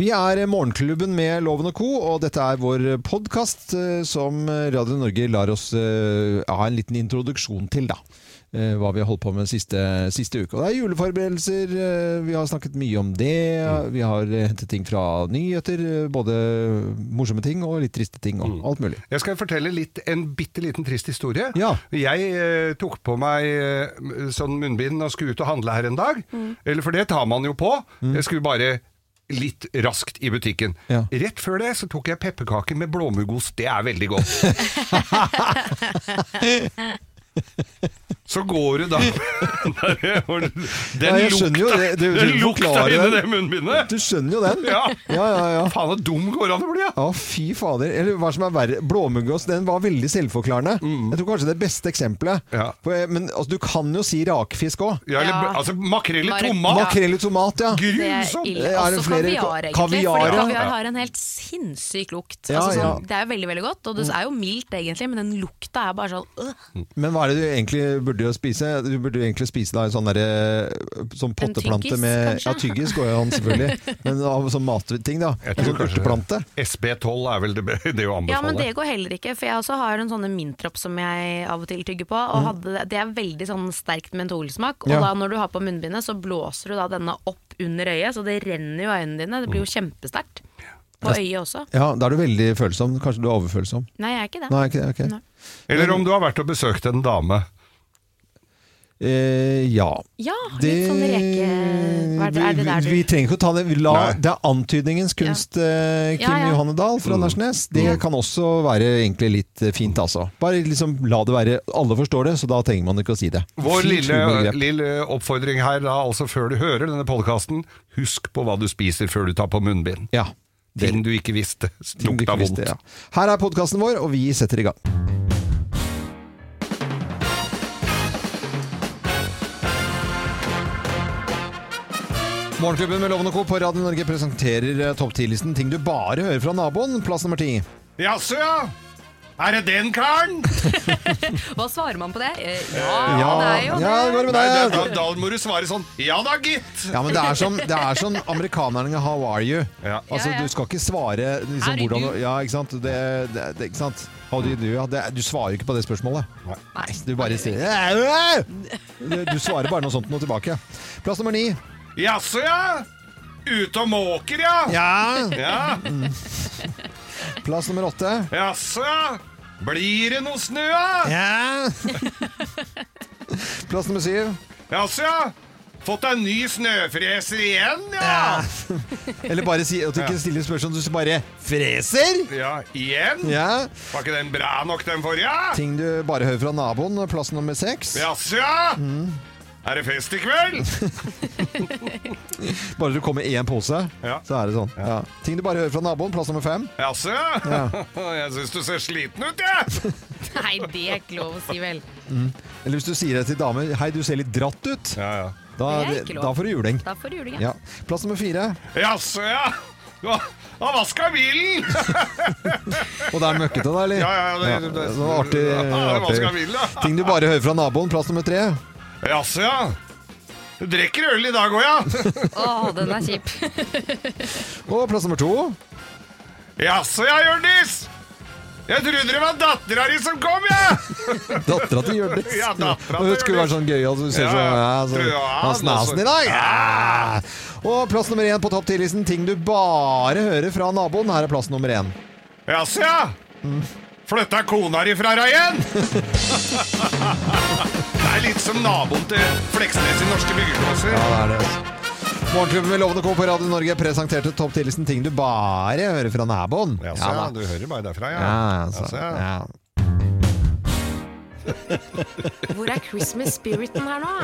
Vi er Morgenklubben med Loven og Co., og dette er vår podkast som Radio Norge lar oss eh, ha en liten introduksjon til, da. Eh, Hva vi har holdt på med siste, siste uke. Og det er juleforberedelser. eh, Vi har snakket mye om det. Vi har eh, hentet ting fra nyheter. eh, Både morsomme ting og litt triste ting og alt mulig. Jeg skal fortelle litt, en bitte liten trist historie. Ja. Jeg eh, tok på meg eh, sånn munnbind og skulle ut og handle her en dag. Eller for det tar man jo på. Jeg skulle bare litt raskt i butikken. Ja. Rett før det så tok jeg pepperkaker med blåmuggost. Det er veldig godt. Så går du da Den Ja, skjønner jo det. Du- du den lukta inni det munnbindet! Du skjønner jo den? Ja. ja, ja. ja. Faen, så dum går an å bli, ja! Ja, fy fader. Eller hva som er verre. Blåmuggost, den var veldig selvforklarende. Jeg tror kanskje det er beste eksempelet. Ja. For, men altså, du kan jo si rakfisk òg. ja eller, Altså, makrell i tomat! Makrell i tomat, ja. Grusomt! Også flere- kaviar, egentlig. kaviar, fordi ja. kaviar har en helt sinnssyk lukt. Ja, altså, ja. sånn, Det er jo veldig veldig godt, og det er jo mildt egentlig, men den lukta er bare sånn øh. Men hva er det du egentlig burde jo spise? Du burde jo egentlig spise da en sånn derre Sånn potteplante tyggis, med kanskje? Ja, tyggis går jo an, selvfølgelig. Men av sånn matting, da. En sånn urteplante. SB12 er vel det, det å anbefale. Ja, men det går heller ikke, for jeg også har en sånne mintropp som jeg av og til tygger på, og hadde, det- det er veldig sånn sterkt mentolsmak, og Ja. da når du har på munnbindet, så blåser du da denne opp under øyet, så det renner jo øynene dine, det blir jo kjempesterkt. På øyet også. Ja, da er du veldig følsom. Kanskje du er overfølsom. Nei, jeg er ikke det. Nei, okay, okay. Nei. Eller om du har vært og besøkt en dame. Eh, ja. Ja, litt sånn reke... Er det, er det der vi, du vi trenger ikke å ta det. La, det er antydningens kunst, eh, Kim Ja, ja. Johanne Dahl fra Nærsnes. Det kan også være egentlig litt eh, fint, altså. Bare liksom la det være Alle forstår det, så da trenger man ikke å si det. Vår Fint lille, lille oppfordring her da, altså før du hører denne podkasten, husk på hva du spiser før du tar på munnbind. Ja. Den Ting du ikke visste lukta vondt. ja. Her er podkasten vår, og vi setter i gang. Morgenklubben med Lovende og Co. på Radio Norge presenterer eh, topp 10-listen ting du bare hører fra naboen. Plass nummer ti. Jaså, ja! Er det den karen? Hva svarer man på det? Eh, Ja, Ja, det er jo ja, det Nei, da, da, da må du svare sånn Ja da, gitt! Ja, men det er som, det er som amerikanerne 'how are you'? Ja. Altså, Ja, ja. Du skal ikke svare liksom, hvordan du? Ja, ikke sant? Det, det, det, ikke sant? How do you do? Ja, det, du svarer ikke på det spørsmålet. Nei. Du bare sier Du du svarer bare noe sånt noe tilbake. Plass nummer ni. Jaså, ja! Ute og måker, ja! Ja. Ja, Plass nummer åtte. Jaså, ja! Blir det noe snø, da? Ja. Plass nummer syv. Jaså, ja! Fått deg ny snøfreser igjen, ja! Eller bare si at du ikke stiller spørsmål, du bare 'freser'. Ja, igjen? Ja. Var ikke den bra nok, den forrige? Ting du bare hører fra naboen. Plass nummer seks. Jaså, ja! Er det fest i kveld? Bare du kommer i én pose, Ja. så er det sånn. Ja. Ting du bare hører fra naboen. Plass nummer fem. Jaså, ja? Jeg syns du ser sliten ut, jeg! Nei, det er ikke lov å si vel. Eller hvis du sier det til damer 'hei, du ser litt dratt ut', Ja, ja. da, Det er ikke lov. da får du juling. Da får du juling. Ja. Plass nummer fire. Jaså, ja! Du har har vaska bilen! Og det er møkkete, da, eller? Ja, ja, det, det, det var artig. Ja, vaska artig. bilen, ja. Ting du bare hører fra naboen. Plass nummer tre. Jaså, ja. Du drikker øl i dag òg, ja? Å, den er kjip. Og plass nummer to. Jaså, ja, Hjørdis! Jeg trodde det var dattera di som kom, jeg! Dattera til Hjørdis. Ja, dattera Og hun skulle være sånn gøy, altså, du ser Ja, sånn ja. ja, så Ja, Hans altså. Nasen i dag. Ja. Og plass nummer én på topp 10-listen. Ting du bare hører fra naboen. Her er plass nummer én. Jaså, ja. Flytta kona di fra deg igjen? Det er litt som naboen til Fleksnes i Norske Byggeklosser. Ja, det er det. Morgenklubben med Lovende Co. på Radio Norge presenterte topp 10-listen ting du bare hører fra naboen. Ja. da. Du hører bare derfra, ja. Ja, så, Jaså, ja. Hvor er Christmas spiriten her nå?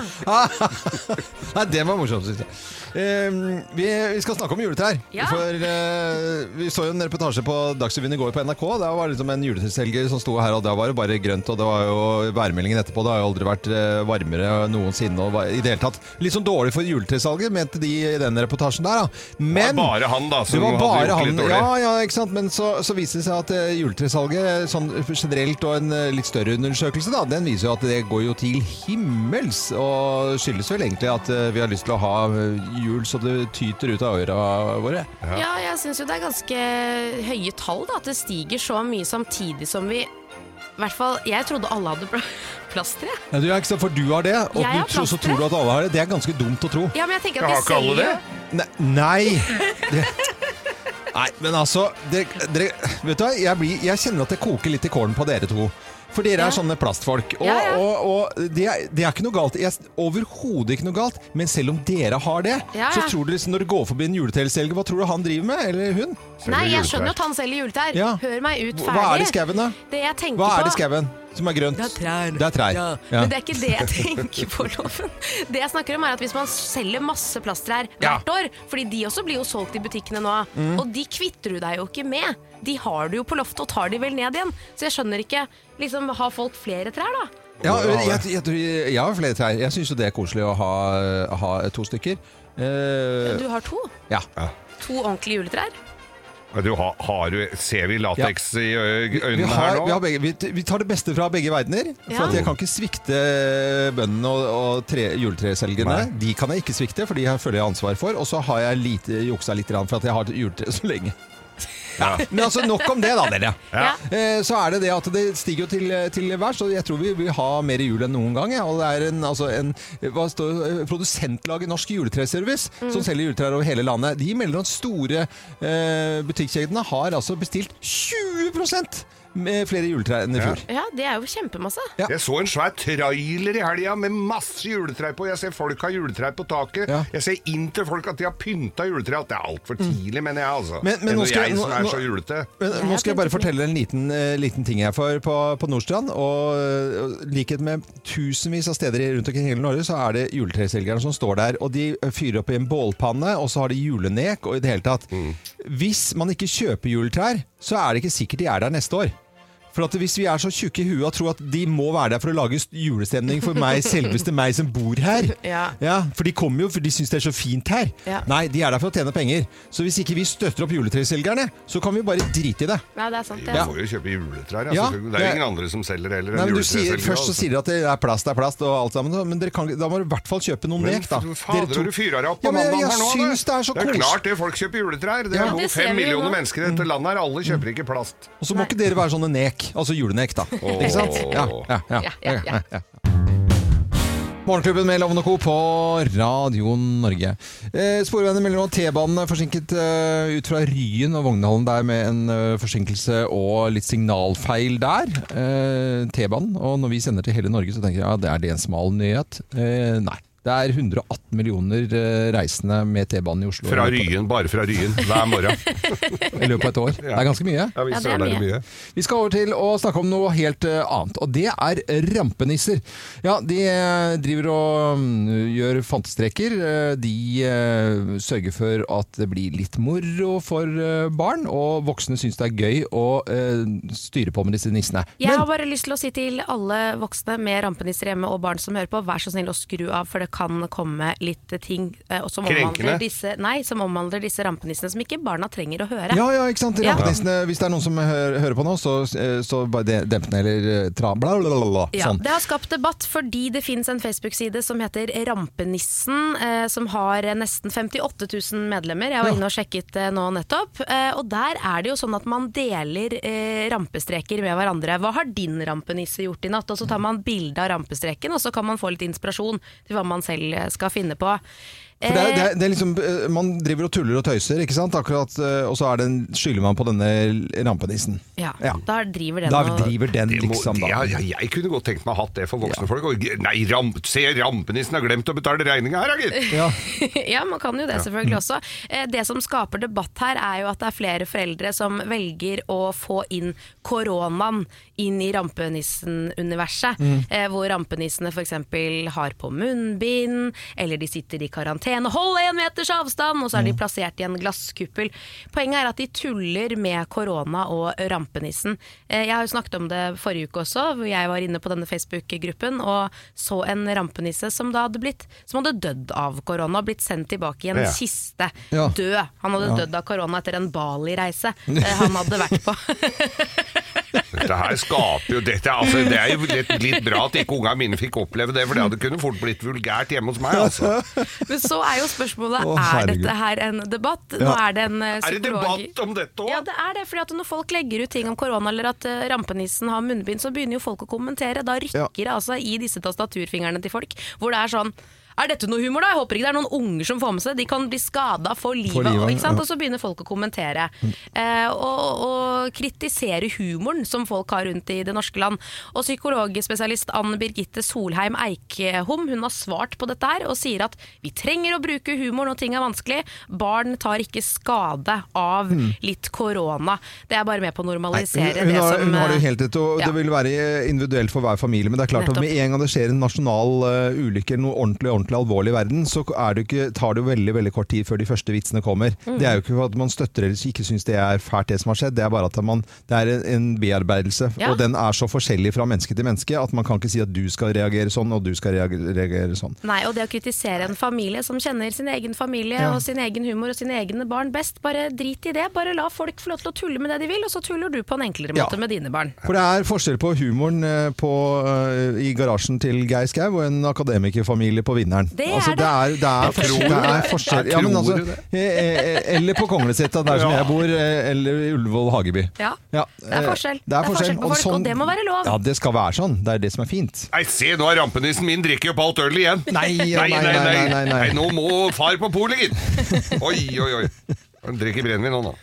Nei, det var morsomt, syns jeg. Eh, vi, vi skal snakke om juletrær. Ja. For eh, vi så jo en reportasje på Dagsrevyen i går på NRK. Det var liksom en juletreselger som sto her, og da var det bare grønt. Og det var jo værmeldingen etterpå. Det har jo aldri vært eh, varmere noensinne. Og var, i det hele tatt litt sånn dårlig for juletresalget, mente de i den reportasjen der. Da. Det var bare han, da, det som var hadde gjort han, litt dårlig. ja, ja, ikke sant? Men så, så viste det seg at eh, juletresalget sånn generelt og en eh, litt større undersøkelse undersøkelse da, den viser jo at det går jo til himmels, og skyldes vel egentlig at eh, vi har lyst til å ha eh, jul så det tyter ut av øra våre. Ja, jeg syns jo det er ganske høye tall, da. At det stiger så mye samtidig som vi i hvert fall, Jeg trodde alle hadde pl- plastre. Ja, du, er ikke så, for du har det, og Jeg du tror, så tror du at alle har det. Det er ganske dumt å tro. Ja, men jeg tenker Ja, at har de ikke alle det? Ne nei! Det, nei, men altså dere, dere, Vet du hva, jeg, blir, jeg kjenner at det koker litt i kålen på dere to. For dere er sånne plastfolk. Og, Ja, ja. og, og det, er, det er ikke noe galt. Overhodet ikke noe galt. Men selv om dere har det, Ja, så tror dere liksom, når du går forbi en juletreselger, hva tror du han driver med? Eller hun? Nei, jeg skjønner jo at han selger juletrær. Ja. Hør meg ut ferdig. Hva er det i skauen, da? Det jeg tenker Hva er det i skauen som er grønt? Det er trær. Det er trær. Ja. Ja. Men det er ikke det jeg tenker på, Loven. Det jeg snakker om er at Hvis man selger masse plasttrær Ja. hvert år, fordi de også blir jo solgt i butikkene nå, Mm. og de kvitter du deg jo ikke med. De har du jo på loftet og tar de vel ned igjen. Så jeg skjønner ikke liksom, Har folk flere trær, da? Ja, jeg, jeg, jeg, jeg har flere trær. Jeg syns jo det er koselig å ha, ha to stykker. Eh, Du har to. ja. To ordentlige juletrær. Men Du, har, har du, ser vi lateks i ø- Vi, øynene har, her nå? vi, har begge, vi, vi tar det beste fra begge verdener. For Ja. at jeg kan ikke svikte bøndene og, og tre, juletreselgerne. Nei. De kan jeg ikke svikte, for de har- føler jeg ansvar for. Og så har jeg lite, juksa litt grann for at jeg har juletre så lenge. Ja. Men altså, nok om det, da, dere. Ja. Eh, så er det det at det stiger jo til, til værs, og jeg tror vi vil ha mer jul enn noen gang. Ja. Og det er en, altså en hva står, det? produsentlaget Norsk Juletreservice som selger juletrær over hele landet. De melder at store eh, butikkjedene har altså bestilt 20 med flere juletrær enn i fjor. Ja, det er jo kjempemasse. Ja. Jeg så en svær trailer i helga med masse juletrær på. Jeg ser folk har juletrær på taket. Ja. Jeg ser inn til folk at de har pynta juletre. At det er altfor tidlig, mener jeg, altså. Men- men nå skal jeg- som nå- er nå- så julete. Men nå skal jeg bare fortelle en liten, eh, liten ting jeg For på, på Nordstrand, og uh, likhet med tusenvis av steder rundt omkring i hele Norge, så er det juletreselgerne som står der. Og de fyrer opp i en bålpanne, og så har de julenek og i det hele tatt. Hvis man ikke kjøper juletrær, så er det ikke sikkert de er der neste år. For at Hvis vi er så tjukke i huet og tror at de må være der for å lage julestemning for meg, selveste meg som bor her Ja. For de kommer jo for de syns det er så fint her. Ja. Nei, de er der for å tjene penger. Så hvis ikke vi støtter opp juletreselgerne, så kan vi bare drite i det. Ja, det er sant. ja. Vi må jo kjøpe juletrær. Ja, Altså. det er jo ingen andre som selger heller Nei, enn men du sier, juletreselgere. først så altså. sier de at det er plast, det er plast og alt sammen, men dere kan, da må du i hvert fall kjøpe noen lek, da. fader, Dere to- du fyrer deg opp på ja, mandag her nå? Det. det er så det er klart det, folk kjøper juletrær. Det Ja. bor fem millioner mennesker i dette landet her. Alle kjøper ikke plast. Og så må ikke dere være sånne nek, altså julenek, da. Ikke sant? Ja, ja, ja, Ja, ja, ja. Morgenklubben med Lovende Co. på Radio Norge. Eh, Sporveiene melder om at T-banen er forsinket eh, ut fra Ryen og Vognhallen der med en eh, forsinkelse og litt signalfeil der. Eh, T-banen. Og når vi sender til hele Norge, så tenker jeg ja, det er det en smal nyhet. Eh, nei. Det er 118 millioner eh, reisende med T-banen i Oslo. Fra Ryen, bare fra Ryen, hver morgen. I løpet av et år. Det er ganske mye. Ja, vi Ja, det er mye. mye. Vi skal over til å snakke om noe helt eh, annet, og det er rampenisser. Ja, de eh, driver og mm, gjør fantestreker. De sørger for at det blir litt moro for barn, og voksne syns det er gøy å styre på med disse nissene. Jeg Men har bare lyst til å si til alle voksne med rampenisser hjemme og barn som hører på, vær så snill å skru av, for det kan komme litt ting eh, som, omhandler disse, nei, som omhandler disse rampenissene som ikke barna trenger å høre. ja, ja, ikke sant. Ja. Rampenissene, hvis det er noen som hører, hører på nå, så, eh, så bare demp ned eller eh, tra... Bla, bla, bla, bla, Ja, sånn. Det har skapt debatt fordi det finnes en Facebook-side som heter Rampenissen, eh, som har nesten 58 000 medlemmer. Jeg var Ja. inne og sjekket det nå nettopp. Eh, og der er det jo sånn at man deler eh, rampestreker med hverandre. Hva har din rampenisse gjort i natt? Og så tar man bilde av rampestreken, og så kan man få litt inspirasjon til hva man selv skal finne på. For det er, det Eh, er, det er liksom, eh, man driver og tuller og tøyser, ikke sant? Akkurat, eh, og så er det en, skylder man på denne rampenissen. ja, Ja. da driver den Da driver den, må, liksom. Da. ja, ja, jeg kunne godt tenkt meg å ha hatt det for voksne folk. Og, nei, ramp, se, rampenissen har glemt å betale regninga her, gitt! Ja. ja, man kan jo det selvfølgelig også. Eh, Det som skaper debatt her, er jo at det er flere foreldre som velger å få inn koronaen inn i rampenissen-universet. Mm. hvor rampenissene f.eks. har på munnbind, eller de sitter i karantene. Hold én meters avstand! Og så er de plassert i en glasskuppel. Poenget er at de tuller med korona og rampenissen. Eh, jeg har jo snakket om det forrige uke også, hvor jeg var inne på denne Facebook-gruppen og så en rampenisse som da hadde blitt Som hadde dødd av korona blitt sendt tilbake i en Ja. kiste. Ja. Død. Han hadde Ja. dødd av korona etter en Bali-reise eh, han hadde vært på. dette her skaper jo dette, altså, Det er jo litt, litt bra at ikke unga mine fikk oppleve det, for det hadde kunne fort blitt vulgært hjemme hos meg. altså. Men så er jo spørsmålet Å, er herregud. dette her en debatt. Nå er det en eh, Er det psykolog debatt om dette òg? Ja, det er det. fordi at Når folk legger ut ting om korona eller at eh, rampenissen har munnbind, så begynner jo folk å kommentere. Da rykker det altså i disse tastaturfingrene til folk, hvor det er sånn er dette noe humor, da? Jeg håper ikke det er noen unger som får med seg det. De kan bli skada for livet. For livet, ja. og så begynner folk å kommentere. Eh, og, og kritisere humoren som folk har rundt i det norske land. Og psykologspesialist Ann Birgitte Solheim Eikhom hun har svart på dette her og sier at vi trenger å bruke humor når ting er vanskelig. Barn tar ikke skade av litt korona. Det er bare med på å Nei, normalisere hun, det har, som hun har det eh, helt rett, og ja. det vil være individuelt for hver familie. Men det er klart at Nettopp. med en gang det skjer en nasjonal uh, ulykke noe ordentlig, ordentlig alvorlig i verden, så er det ikke, tar det jo veldig veldig kort tid før de første vitsene kommer. Mm. Det er jo ikke for at man støtter eller ikke syns det er fælt det som har skjedd, det er bare at man, det er en, bearbeidelse. Ja. Og den er så forskjellig fra menneske til menneske at man kan ikke si at du skal reagere sånn og du skal reagere, sånn. Nei, og det å kritisere en familie som kjenner sin egen familie Ja. og sin egen humor og sine egne barn best, bare drit i det. Bare la folk få lov til å tulle med det de vil, og så tuller du på en enklere Ja. måte med dine barn. For det er forskjell på humoren eh, på, eh, i garasjen til Geir Skau og en akademikerfamilie på Vinneren. Det altså, er det. er, det er, forskjell, det er forskjell. Jeg Ja, tror altså, det. eller på Konglesetra, der som Ja. jeg bor, eller i Ullevål Hageby. Ja, Ja, det er forskjell. Det er forskjell, på folk, og det må være lov. Ja, det skal være sånn. Det er det som er fint. Nei, se, nå har rampenissen min drikker opp alt ølet igjen. Nei, nei, nei, nei, nei. Nå må far på polet, gitt. Oi, oi, oi. Han drikker brennevin nå, nå.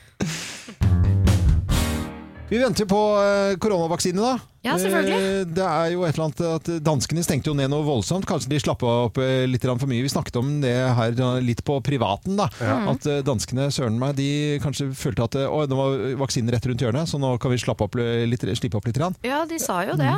Vi venter på eh, koronavaksine, da. Ja, selvfølgelig. Eh, Det er jo et eller annet at Danskene stengte jo ned noe voldsomt. Kanskje de slappa opp eh, litt for mye. Vi snakket om det her litt på privaten. da. At eh, danskene søren meg, de kanskje følte at å, det var vaksinen rett rundt hjørnet, så nå kan vi slappe opp litt, slippe opp litt. Ja, de sa jo det.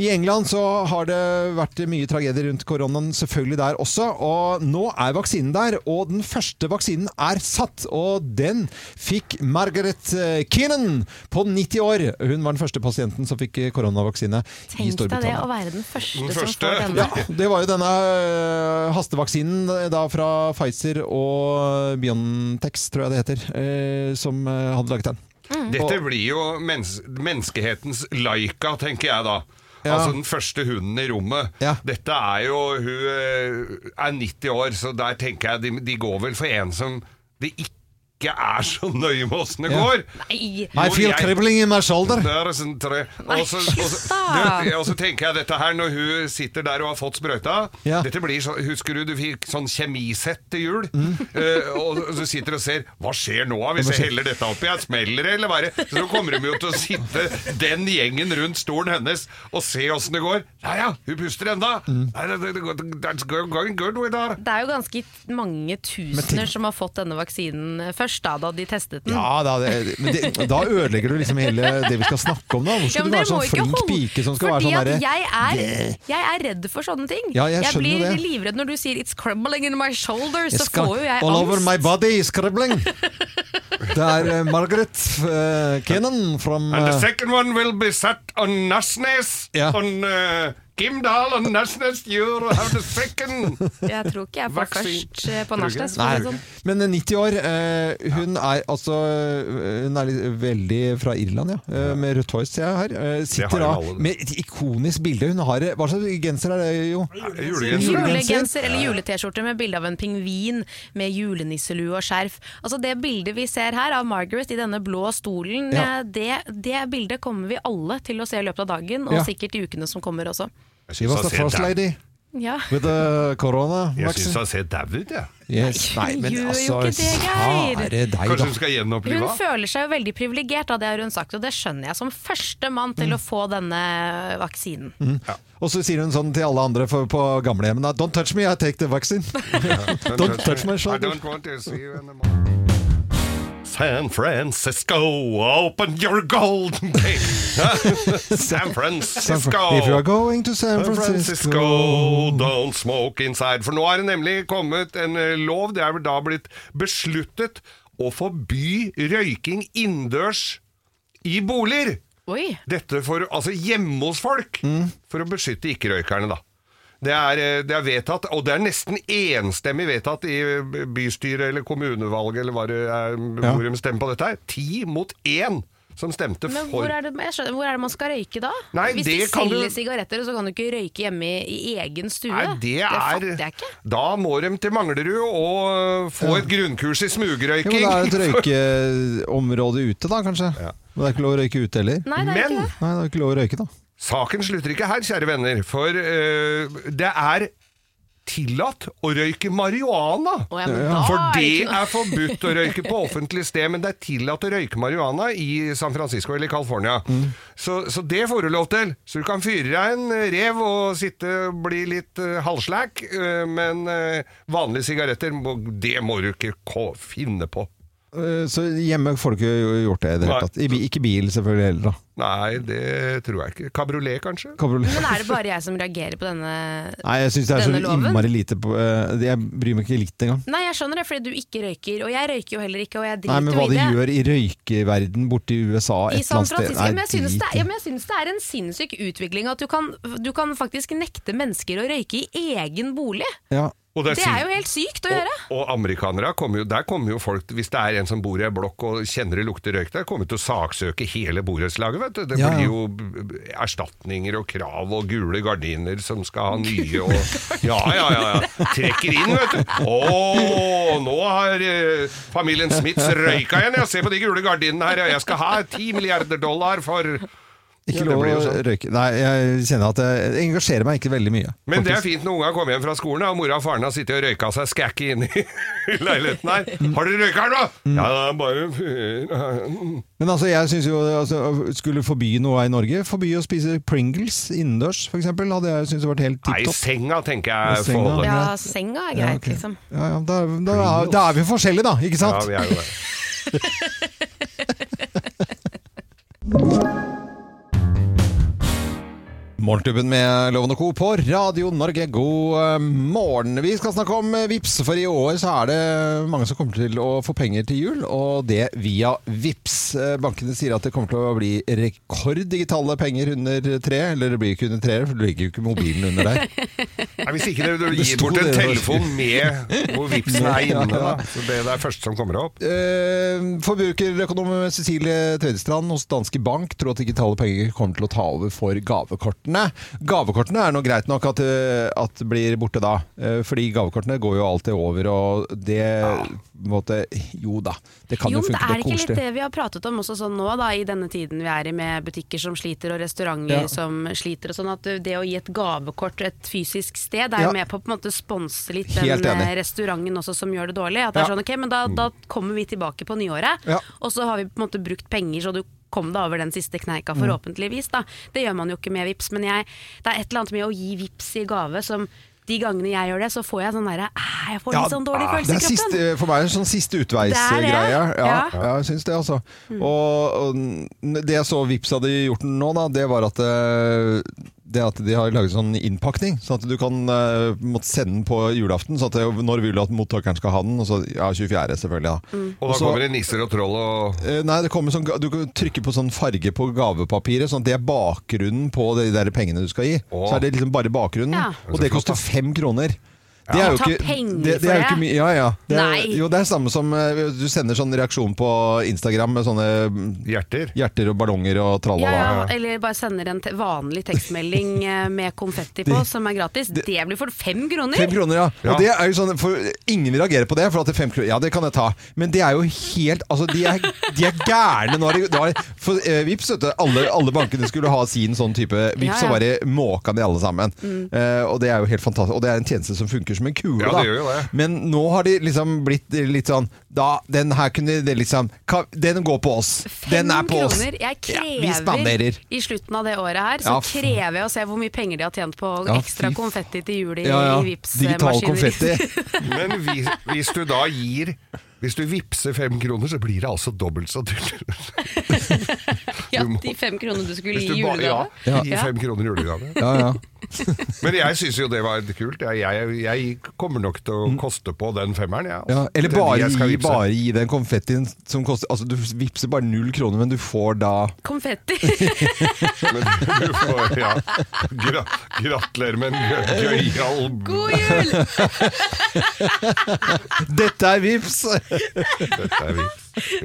I England så har det vært mye tragedier rundt koronaen, selvfølgelig der også. Og nå er vaksinen der, og den første vaksinen er satt. Og den fikk Margaret Keenan på 90 år. Hun var den første pasienten som fikk eh, koronavaksine i Storbritannia. Tenk deg det å være den første, Den som får denne. Ja, det var jo denne eh, hastevaksinen eh, da fra Pfizer og Biontex, tror jeg det heter, eh, som hadde laget den. Dette blir jo mennes menneskehetens Laika, tenker jeg da. Ja. Altså den første hunden i rommet. Ja. Dette er jo Hun er 90 år, så der tenker jeg de, de går vel for en som det ikke er så nøye med åssen det Ja. går. Nei, I feel jeg- cribbling in my shoulder. Der er sånn tre. Og så, og, så, du, og så tenker jeg dette her når hun sitter der og har fått sprøyta Ja. Dette blir så, Husker du du fikk sånn kjemisett til jul? Eh, og så sitter du og ser Hva skjer nå hvis jeg heller dette oppi? Jeg smeller det, eller hva er det? Så nå kommer de jo til å sitte den gjengen rundt stolen hennes og se åssen det går. Ja ja, hun puster enda. Nei, det- det- det- That's going good with her. Det er jo ganske mange tusener som har fått denne vaksinen først, da, da de testet den. Ja, da, det, men det, da ødelegger du liksom hele det vi skal snakke om. da Hvor skal ja, du være sånn flink holde- pike som skal være sånn derre jeg jeg er redd for sånne ting. Ja, jeg jeg, blir det. livredd når du sier 'it's crumbling in my shoulder', så skal- får jo jeg All over my body is crumbling. Det er uh, Margaret uh, Kennan from And the eh, second one will be set on Nasnes. Ja. On uh, Kimdal og Nasnes. You have the second. Jeg tror ikke jeg får først eh, på Nei, sånn. men eh, 90 år. eh, hun er altså eh, Hun er litt, veldig fra Irland, ja. Eh, med rødt hår, ser jeg her. Eh, sitter da med et ikonisk bilde. Hun har Hva slags genser er det, jo? Julegenser. Julegenser eller jule-T-skjorte med bilde av en pingvin med julenisselue og skjerf. Altså Det bildet vi ser her av Margaret i denne blå stolen, Ja. eh, det, det bildet kommer vi alle til å se i løpet av dagen, og Ja. sikkert i ukene som kommer også. She was the first lady Ja. with the corona Jeg syns hun han ser dau ut, jeg. Yes. Nei, men gjør jo altså, ikke det, Geir. Deg, Kanskje hun skal gjenopplive Hun føler seg jo veldig privilegert, det har hun sagt, og det skjønner jeg, som første mann Mm. til å få denne vaksinen. Og så sier hun sånn til alle andre for, på gamlehjemmene Don't touch me, I take the vaccine. Don't touch my I don't want to see you anymore. San Francisco, open your golden gate. San Francisco. If you are going to San Francisco, don't smoke inside. For nå er det nemlig kommet en eh, lov, det er vel da blitt besluttet å forby røyking innendørs i boliger. Oi! Dette for, altså hjemme hos folk, Mm. for å beskytte ikke-røykerne da. Det er, eh, det er vedtatt, og det er nesten enstemmig vedtatt i bystyret eller kommunevalget, eller hva det er, Ja. hvor de stemmer på dette her. Ti mot én som stemte Men for hvor er, det, skjønner, hvor er det man skal røyke da? Nei, Hvis de selger du- sigaretter, så kan du ikke røyke hjemme i, i egen stue. Nei, det er fatter jeg ikke. Da må de til Manglerud og få et grunnkurs i Jo, men smugrøyking. da er det et røykeområde ute, da, kanskje. Ja. Men det er ikke lov å røyke ute heller. Nei, det er Men- ikke det. Nei, det er ikke lov å røyke, da. Saken slutter ikke her, kjære venner, for øh, det er tillatt å røyke marihuana. Oh, ja, For det er forbudt å røyke på offentlig sted, men det er tillatt å røyke marihuana i San Francisco eller California. Så, så det får du lov til. Så du kan fyre deg en rev og sitte og bli litt uh, halvslæk, uh, men uh, vanlige sigaretter, det må du ikke finne på. Eh, Så hjemme får du ikke gjort det i det hele tatt. I Ikke bil selvfølgelig heller, da. Nei, det tror jeg ikke. Kabriolet, kanskje? Kabriolet. Men er det bare jeg som reagerer på denne loven? Nei, jeg syns det er så innmari lite på eh, Jeg bryr meg ikke litt engang. Nei, jeg skjønner det, fordi du ikke røyker. Og jeg røyker jo heller ikke, og jeg Nei, driter men hva de det. gjør i røykeverden borte i USA et I eller San annet sted Francisco, men jeg synes, det, er, ja, men jeg synes det er en sinnssyk utvikling at du kan, du kan faktisk nekte mennesker å røyke i egen bolig. Ja. Og Det sykt. er jo helt sykt å gjøre. Og, og amerikanere kommer jo, der kommer jo folk, hvis det er en som bor i en blokk og kjenner det lukter røyk der, kommer til å saksøke hele borettslaget, vet du. Det Ja, blir jo erstatninger og krav og gule gardiner som skal ha nye og Ja, ja, ja. ja. Trekker inn, vet du. Å, nå har eh, familien Smiths røyka igjen, ja. Se på de gule gardinene her, ja. Jeg skal ha ti milliarder dollar for Ikke Ja, lov å sånn. røyke. Nei, jeg kjenner at jeg, engasjerer meg ikke veldig mye. Men det er fint når unga kommer hjem fra skolen og mora og faren har sittet og røyka seg skækki inne i leiligheten her. Har dere røyka her nå? Ja, det er bare Men altså, jeg syns jo altså, Skulle forby noe i Norge, forby å spise Pringles innendørs f.eks., hadde jeg syntes vært helt Nei, tipp topp. senga tenker jeg senga. forholdet. Ja, senga er Ja, okay. ok. liksom. Ja, ja, da, da, da er vi forskjellige, da, ikke Ja, vi er jo det. Morgenklubben med Loven og Co. på Radio Norge, god eh, morgen. Vi skal snakke om eh, VIPS, for i år så er det mange som kommer til å få penger til jul, og det via VIPS. Eh, Bankene sier at det kommer til å bli rekorddigitale penger under tre, eller det blir ikke under tre, for det ligger jo ikke mobilen under der. Nei, hvis ikke det, du Det gir bort en det, telefon med hvor vipsen er inne, da. Så det er det første som kommer opp. Eh, Forbrukerøkonom Cecilie Tvedestrand hos Danske Bank tror at digitale penger kommer til å ta over for gavekortene. Gavekortene er nå greit nok at, eh, at det blir borte da, eh, fordi gavekortene går jo alltid over, og det ja. måtte, Jo da, det kan jo, Jo, men det funke. er Det er ikke litt det vi har pratet om også sånn nå, da, i denne tiden vi er i med butikker som sliter og restauranter Ja. som sliter og sånn, at det å gi et gavekort et fysisk sted er Ja. med på å på en måte sponse litt Helt den enig. eh, restauranten også som gjør det dårlig. At det Ja. er sånn, ok, men da, da kommer vi tilbake på nyåret, Ja. og så har vi på en måte brukt penger så du kom deg over den siste kneika, Mm. forhåpentligvis. da. Det gjør man jo ikke med VIPs, men jeg, det er et eller annet med å gi VIPs i gave som de gangene jeg gjør det, så får jeg sånn derre Jeg får litt sånn dårlig følelse i kroppen. siste, for meg er det en sånn siste utveisgreie. Ja, ja. Ja. jeg syns det, altså. Og, og det jeg så Vips hadde gjort nå, da, det var at eh, det at de har laget sånn innpakning, sånn at du kan uh, måtte sende den på julaften. Sånn at det, når vil du at mottakeren skal ha den? Og så, ja, 24. selvfølgelig. da. Og da Også, kommer det nisser og troll og uh, Nei, det kommer sånn, du kan trykke på sånn farge på gavepapiret, sånn at det er bakgrunnen på de der pengene du skal gi. Åh. Så er det liksom bare bakgrunnen, Ja. og det koster fem kroner. Det er jo ikke, penger det, det er jo ikke mye Ja, ja. Det er, Nei. jo, det er samme som eh, du sender sånn reaksjon på Instagram med sånne mm, hjerter. hjerter og ballonger og Ja, tralala. ja, eller bare sender en te vanlig tekstmelding eh, med konfetti på, som er gratis. Det, blir for fem kroner! Fem kroner, ja. Ja. Og det er jo sånn, for Ingen reagerer på det, for at det er fem kroner, ja det kan jeg ta. Men det er jo helt Altså, de er, de er gærne. Nå er det, nå for eh, Vips, vet du, alle, alle bankene skulle ha sin sånn type Vips, Ja, ja. og bare måka de alle sammen. Eh, og det er jo helt fantastisk. Og det er en tjeneste som funker som en kule, Ja, da. det gjør jo det. Men nå har de liksom blitt litt sånn Da, den her kunne det liksom ka- Den går på oss. Den er på oss. kroner. Jeg Ja, vi krever spanderer. i slutten av det året her, så Ja, krever jeg å se hvor mye penger de har tjent på Ja, ekstra konfetti til jul i, Ja, ja. i Digital konfetti. Men hvis, hvis du da gir Hvis du vippser fem kroner, så blir det altså dobbelt så dyrt. ja, de fem kronene du skulle gi i julegave. Ja, Ja. gi fem kroner i julegave. Ja, ja. Men jeg syns jo det var kult. Jeg, jeg, jeg kommer nok til å koste på den femmeren, jeg. altså. Ja, eller er bare gi, bare gi den konfettien som koster Altså, du vippser bare null kroner, men du får da Konfetti! Men du får, ja. Gra gratulerer med en gøyal God jul! Dette er vips! Dette er.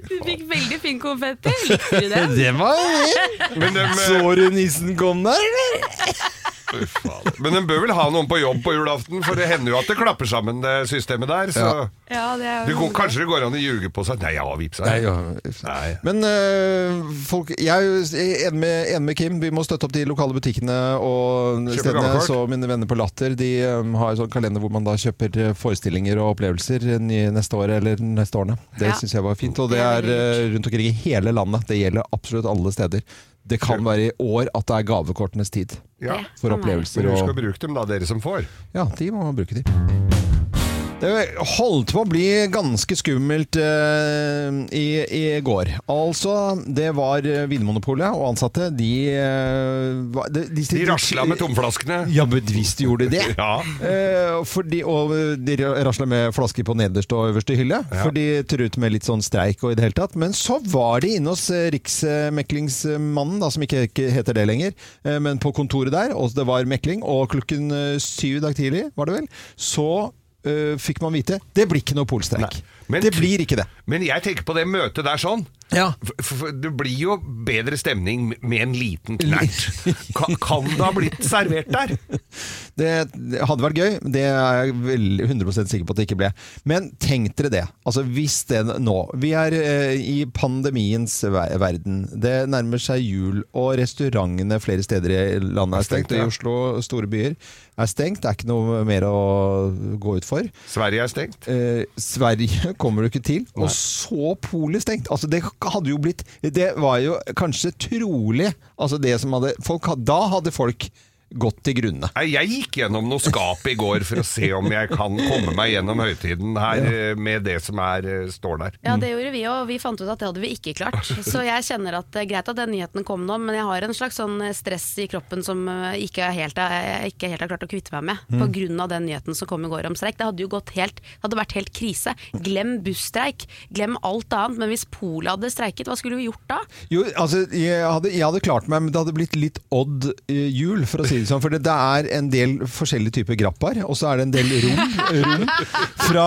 Du fikk veldig fin konfetti. Likte du det? Det var det! Men de, Så du nissen kom der, eller? Men den bør vel ha noen på jobb på julaften, for det hender jo at det klapper sammen det systemet der. Så Ja. Ja, det er det går, kanskje det går an å ljuge på seg. Nei, jeg har vippsa. Nei. Men øh, folk, jeg er enig med, enig med Kim. Vi må støtte opp de lokale butikkene og Kjøpe stedene. gavekort. Så mine venner på Latter de um, har en sånn kalender hvor man da kjøper øh, forestillinger og opplevelser neste år eller neste årene. Det Ja. syns jeg var fint. Og det er uh, rundt omkring i hele landet. Det gjelder absolutt alle steder. Det kan være i år at det er gavekortenes tid. Ja. For opplevelser Men husk å og bruke dem, da, dere som får. Ja, de må man bruke de. Det holdt på å bli ganske skummelt uh, i, i går. Altså, det var Vinmonopolet og ansatte. De uh, De, de, De rasla med tomflaskene. Ja, men visst gjorde de det! Ja. uh, fordi, og de rasla med flasker på nederste og øverste hylle, Ja. for de truet med litt sånn streik og i det hele tatt. Men så var de inne hos Riksmeklingsmannen, da, som ikke heter det lenger, men på kontoret der, og det var mekling, og klokken syv i dag tidlig, var det vel, så fikk man vite det blir ikke noe polstreik. Nei, men- det blir ikke det. Men jeg tenker på det møtet der sånn. Ja. Det blir jo bedre stemning med en liten knert. Kan, kan det ha blitt servert der? Det, det hadde vært gøy, det er jeg vel 100% sikker på at det ikke ble. Men tenk dere det. Altså Hvis det nå Vi er eh, i pandemiens ver verden. Det nærmer seg jul, og restaurantene flere steder i landet er stengt. Og i Oslo, store byer, er stengt. Det er ikke noe mer å gå ut for. Sverige er stengt. Eh, Sverige kommer du ikke til. Og så Polet stengt. Altså det hadde jo blitt Det var jo kanskje trolig altså det som hadde, folk, Da hadde folk gått til grunne. Jeg gikk gjennom noe skap i går for å se om jeg kan komme meg gjennom høytiden her ja. med det som er, eh, står der. Ja, det gjorde vi òg. Vi fant ut at det hadde vi ikke klart. Så jeg kjenner at det er greit at den nyheten kom nå, men jeg har en slags sånn stress i kroppen som eh, ikke helt, jeg ikke helt har klart å kvitte meg med. På grunn av den nyheten som kom i går om streik. Det hadde jo gått helt, det hadde vært helt krise. Glem busstreik. Glem alt annet. Men hvis Polet hadde streiket, hva skulle vi gjort da? Jo, altså, jeg hadde, jeg hadde klart meg, men det hadde blitt litt odd eh, jul, for å si det sånn. For det, det er en del forskjellige typer grappaer, og så er det en del rom. rom fra,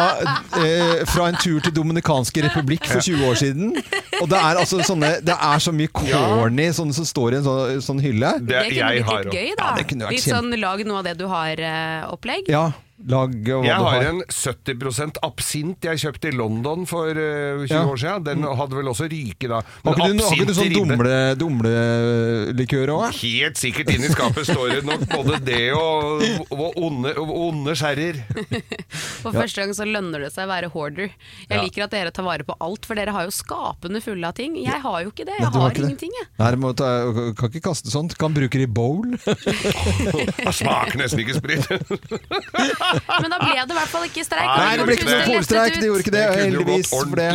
eh, fra en tur til Dominikanske republikk for 20 år siden. Og det er altså sånne Det er så mye corny sånne som står i en sånn, sånn hylle. Det, Det kunne jeg blitt litt gøy, da. Ja, litt sånn lag noe av det du har-opplegg. Ja, lag hva Jeg har en 70% absint jeg kjøpte i London for eh, 20 Ja. år siden. Den hadde vel også ryke da. Har ikke ikke du sånn dumlelikør dumle, òg? Helt sikkert inni skapet står det nok både det og, og onde, onde skjærer. For første gang så lønner det seg å være hoarder. Jeg Ja. liker at dere tar vare på alt, for dere har jo skapene fulle av ting. Jeg har jo ikke det. Jeg Nei, har har, ingenting, jeg. Nei, må ta, kan ikke kaste sånt. Kan bruke det i bowl. Smaker nesten ikke sprit. Men da ble det i hvert fall ikke streik. Nei, det ble ikke noe polstreik. De gjorde ikke det, heldigvis. for det.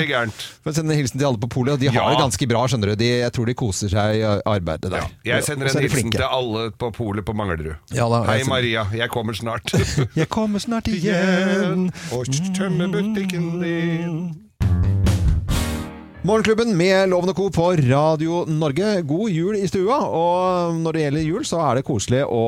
å sende en hilsen til alle på polet, og de har Ja. det ganske bra, skjønner du. De, jeg tror de koser seg i arbeidet der. Jeg sender en hilsen flinke. til alle på polet på Manglerud. Ja da, Hei sender- Maria, jeg kommer snart. Jeg kommer snart igjen. Og tømmer butikken din. Morgenklubben med Loven og Co. på Radio Norge. God jul i stua. Og når det gjelder jul, så er det koselig å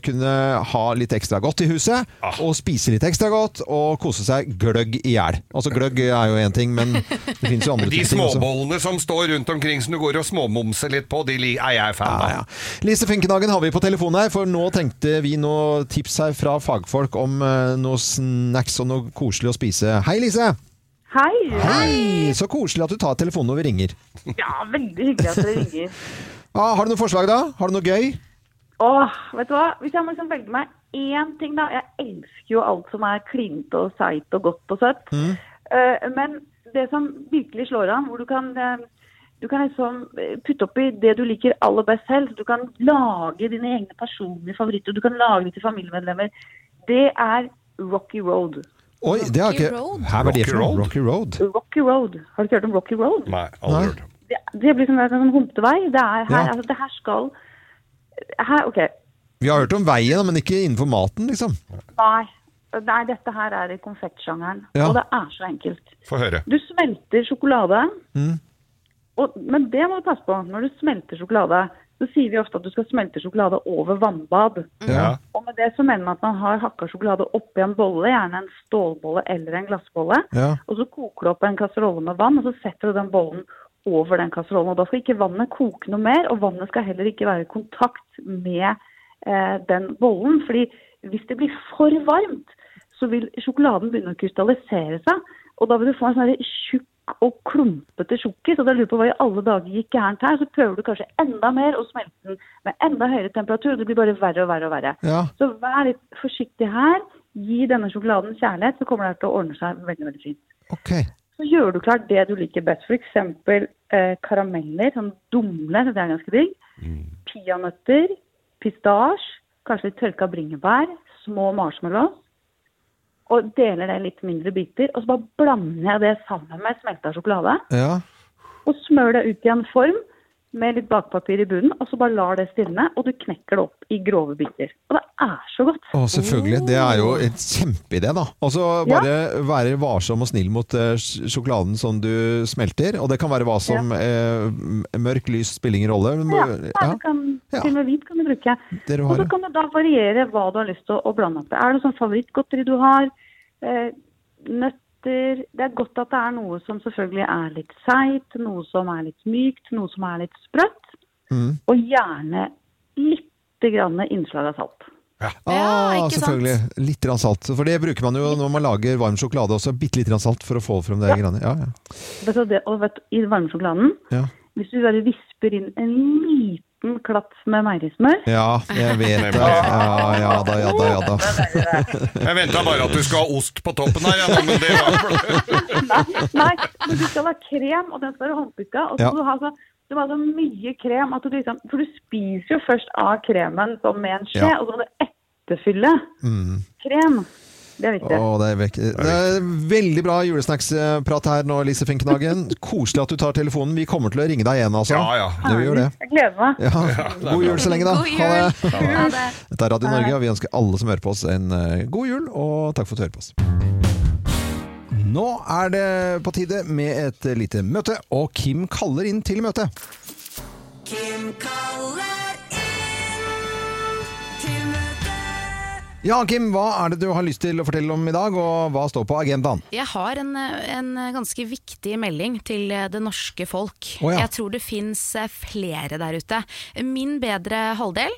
kunne ha litt ekstra godt i huset. Ah. Og spise litt ekstra godt, og kose seg gløgg i hjel. Altså gløgg er jo én ting, men det finnes jo andre De ting De småbollene som står rundt omkring som du går og småmomser litt på, de er jeg fan av. ja. Lise Finkenhagen har vi på telefonen her, for nå tenkte vi noe tips her fra fagfolk om eh, noe snacks og noe koselig å spise. Hei, Lise! Hei! Hei! Så koselig at du tar telefonen når vi ringer. Ja, veldig hyggelig at dere ringer. Ah, har du noe forslag, da? Har du noe gøy? Åh, vet du hva? Hvis jeg må liksom velge meg én ting, da. Jeg elsker jo alt som er klinete og seigt og godt og søtt. Eh, men det som virkelig slår an, hvor du kan uh, du kan liksom eh, putte oppi det du liker aller best selv. Du kan lage dine egne personlige favoritter. Du kan lage det til familiemedlemmer. Det er Rocky Road. Oi, det har Rocky ikke Road. Her var det Rocky. Road? Rocky Road. Rocky Road. Har du ikke hørt om Rocky Road? Nei, aldri hørt. Det, det blir som en sånn humpevei. Det er her, Ja. altså, det her skal her, OK. Vi har hørt om veien, men ikke innenfor maten, liksom. Nei. Nei, dette her er i konfektsjangeren. Ja. Og det er så enkelt. Få høre. Du smelter sjokolade. Mm. Og, men det må du passe på. Når du smelter sjokolade, så sier vi ofte at du skal smelte sjokolade over vannbad. Ja. Og med det så mener man at man har hakka sjokolade oppi en bolle, gjerne en stålbolle eller en glassbolle. Ja. Og så koker du opp en kasserolle med vann, og så setter du den bollen over den kasserollen. Og da skal ikke vannet koke noe mer, og vannet skal heller ikke være i kontakt med eh, den bollen. fordi hvis det blir for varmt, så vil sjokoladen begynne å krystallisere seg. Og da vil du få en sånn tjukk og klumpete sjokkis. Og da lurer på hva i alle dager gikk gærent her. Så prøver du kanskje enda mer å smelte den med enda høyere temperatur, og det blir bare verre og verre og verre. Ja. Så vær litt forsiktig her. Gi denne sjokoladen kjærlighet, så kommer det til å ordne seg veldig, veldig fint. Okay. Så gjør du klart det du liker best. F.eks. Eh, karameller, sånn dumle, det er ganske digg. Peanøtter, pistasje, kanskje litt tørka bringebær, små marshmallows. Og deler det i litt mindre biter. Og så bare blander jeg det sammen med smelta sjokolade. Ja. Og smører det ut i en form med litt bakpapir i bunnen. Og så bare lar det stivne, og du knekker det opp i grove biter. Og det er så godt. Å, selvfølgelig. Det er jo en kjempeidé, da. Altså bare bare være varsom og snill mot eh, sjokoladen som du smelter. Og det kan være hva som eh, Mørk, lys spiller ingen rolle. Ja, ja, det kan, Ja. til og med hvit kan du bruke. Og så kan du da variere hva du har lyst til å, å blande opp. Er det sånn favorittgodteri du har? Eh, nøtter Det er godt at det er noe som selvfølgelig er litt seigt, noe som er litt mykt, noe som er litt sprøtt. Mm. Og gjerne lite grann innslag av salt. Ja, Ah, ikke sant? selvfølgelig. Litt grann salt. For det bruker man jo når man lager varm sjokolade også. Bitte litt grann salt for å få frem det. Ja, ja. Det, og vet, I varmesjokoladen, Ja. hvis du bare visper inn en liten klatt med meierismør ja, jeg vet det. Ja, ja da, ja da, ja da. Jeg venta bare at du skal ha ost på toppen her, ja, men det var Nei, nei, men du skal ha krem, og den skal være håndpikka. Og så Ja. du ha så, du må ha så mye krem at du liksom For du spiser jo først av kremen som med en skje, Ja. og så må du etterfylle krem. Det er viktig. Åh, det, er vekk. det er veldig bra julesnacksprat her nå, Lise Finknagen. Koselig at du tar telefonen. Vi kommer til å ringe deg igjen, altså. Ja, ja. Det vi gjør det. Jeg gleder meg. Ja. God jul så lenge, da. God jul! Ha det. Dette er Radio Norge, og vi ønsker alle som hører på oss en eh, god jul, og takk for at du hører på oss. Nå er det på tide med et lite møte, og Kim kaller inn til møte. Kim kaller Ja, Kim, hva er det du har lyst til å fortelle om i dag, og hva står på agendaen? Jeg har en, en ganske viktig melding til det norske folk. Oh, ja. Jeg tror det fins flere der ute. Min bedre halvdel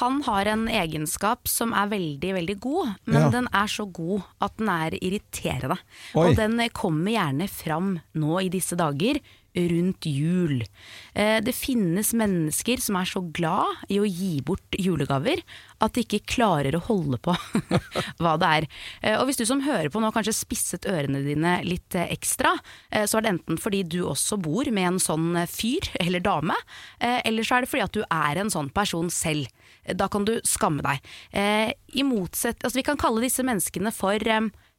han har en egenskap som er veldig, veldig god, men Ja. den er så god at den er irriterende. Oi. Og den kommer gjerne fram nå i disse dager rundt jul. Eh, Det finnes mennesker som er så glad i å gi bort julegaver at de ikke klarer å holde på hva det er. Eh, Og hvis du som hører på nå kanskje spisset ørene dine litt eh, ekstra, så er det enten fordi du også bor med en sånn fyr eller dame, eller så er det fordi at du er en sånn person selv. Da kan du skamme deg. I motsett, altså vi kan kalle disse menneskene for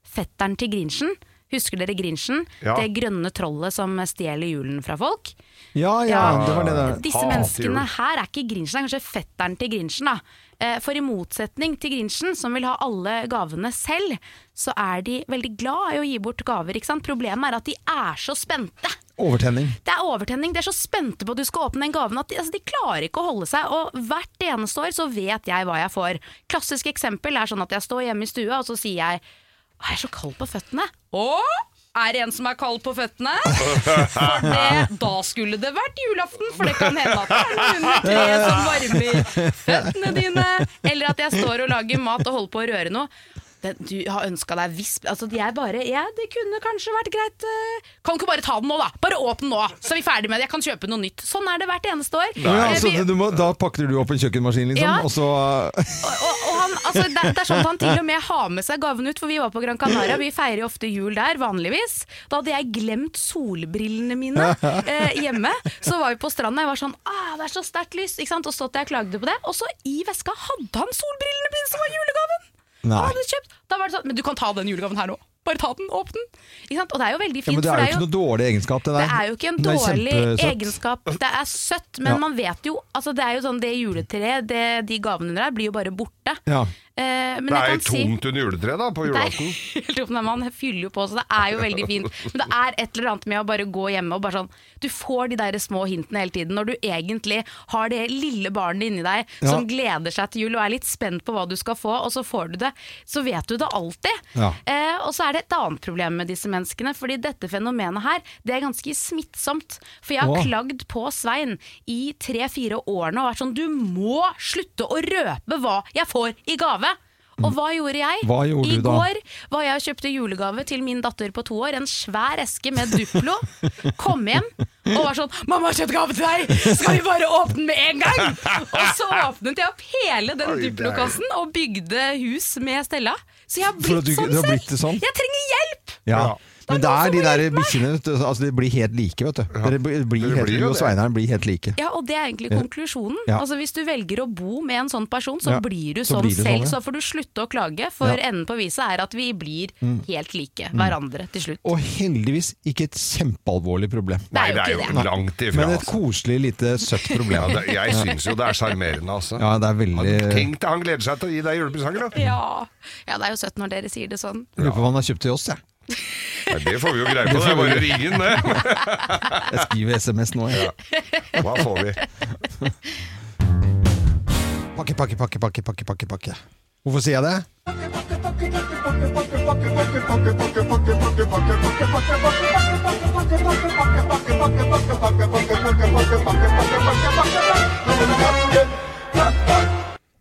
fetteren til Grinchen. Husker dere Grinchen? Ja. Det grønne trollet som stjeler julen fra folk? Ja, ja, det var det der. Disse menneskene her er ikke Grinchen, det er kanskje fetteren til Grinchen. da. Eh, For i motsetning til Grinchen, som vil ha alle gavene selv, så er de veldig glad i å gi bort gaver. ikke sant? Problemet er at de er så spente. Overtenning. Det er overtenning. De er så spente på at du skal åpne den gaven at de, altså, de klarer ikke å holde seg. Og hvert eneste år så vet jeg hva jeg får. Klassisk eksempel er sånn at jeg står hjemme i stua, og så sier jeg jeg er så kald på føttene. Å? Er det en som er kald på føttene? For det, da skulle det vært julaften, for det kan hende at det er noen under treet som varmer føttene dine. Eller at jeg står og lager mat og holder på å røre noe. Det, du har ønska deg visp altså, de er bare, ja, Det kunne kanskje vært greit uh, Kan ikke bare ta den nå, da? Bare åpne nå, så er vi ferdig med det. Jeg kan kjøpe noe nytt. Sånn er det hvert eneste år. Ja, Eh, altså, må, da pakker du opp en kjøkkenmaskin, liksom, Ja. og så og, og, og han, altså, det, det er sånn at han til og med har med seg gaven ut, for vi var på Gran Canaria. Vi feirer ofte jul der, vanligvis. Da hadde jeg glemt solbrillene mine eh, hjemme. Så var vi på stranda, jeg var sånn ah, det er så sterkt lys, ikke sant? og så at jeg klagde på det. Og så i veska hadde han solbrillene mine som var julegaven! Da var det sånn, men du kan ta den julegaven her nå. Bare ta den, åpne den. Ikke sant? Og det er jo veldig ja. Men det er jo ikke noe dårlig egenskap, det der. det er jo ikke en dårlig egenskap. Det er søtt, men Ja. man vet jo altså Det er jo sånn det juletreet, det, de gavene der, blir jo bare borte. Ja. Eh, men Det er jo si tomt under juletreet da, på julaften. helt Man fyller jo på, så det er jo veldig fint. Men det er et eller annet med å bare gå hjemme og bare sånn Du får de der små hintene hele tiden når du egentlig har det lille barnet inni deg Ja. som gleder seg til jul og er litt spent på hva du skal få, og så får du det. Så vet du det alltid. Ja. Eh, og så er det et annet problem med disse menneskene, fordi dette fenomenet her, det er ganske smittsomt. For jeg har Åh. klagd på Svein i tre-fire årene og vært sånn Du må slutte å røpe hva jeg får i gave! Og hva gjorde jeg? Hva gjorde I du da? går var jeg og kjøpte julegave til min datter på to år. En svær eske med Duplo. Kom hjem og var sånn 'Mamma har kjøpt gave til deg! Skal vi bare åpne den med en gang?' Og så åpnet jeg opp hele den Duplo-kassen og bygde hus med Stella. Så jeg har blitt du- sånn har selv. blitt det sånn? Jeg trenger hjelp! Ja. Men det er de der bikkjene altså De blir helt like, vet du. Dere blir blir helt, blir du og. Sveineren blir helt like. Ja, og det er egentlig konklusjonen. Ja. Altså Hvis du velger å bo med en sånn person, så Ja, blir du så sånn blir du sånn, selv. ja. Så får du slutte å klage, for Ja. Mm. enden på viset er at vi blir helt like hverandre til slutt. Og heldigvis ikke et kjempealvorlig problem. Det Nei, er jo det er jo det. langt ifra. Men et Altså. koselig, lite søtt Ja, problem. det, jeg syns jo det er sjarmerende, altså. Ja, det er veldig Tenk deg, han gleder seg til å gi deg julepresanger, da. Ja. ja, det er jo søtt når dere sier det sånn. Lurer på hva han har kjøpt til oss, jeg. Nei, det får vi jo greie på, det er bare å ringe inn, det. Jeg skriver SMS nå, jeg. Hva får vi? Pakke, pakke, pakke, pakke, pakke, pakke, pakke. Hvorfor sier jeg det?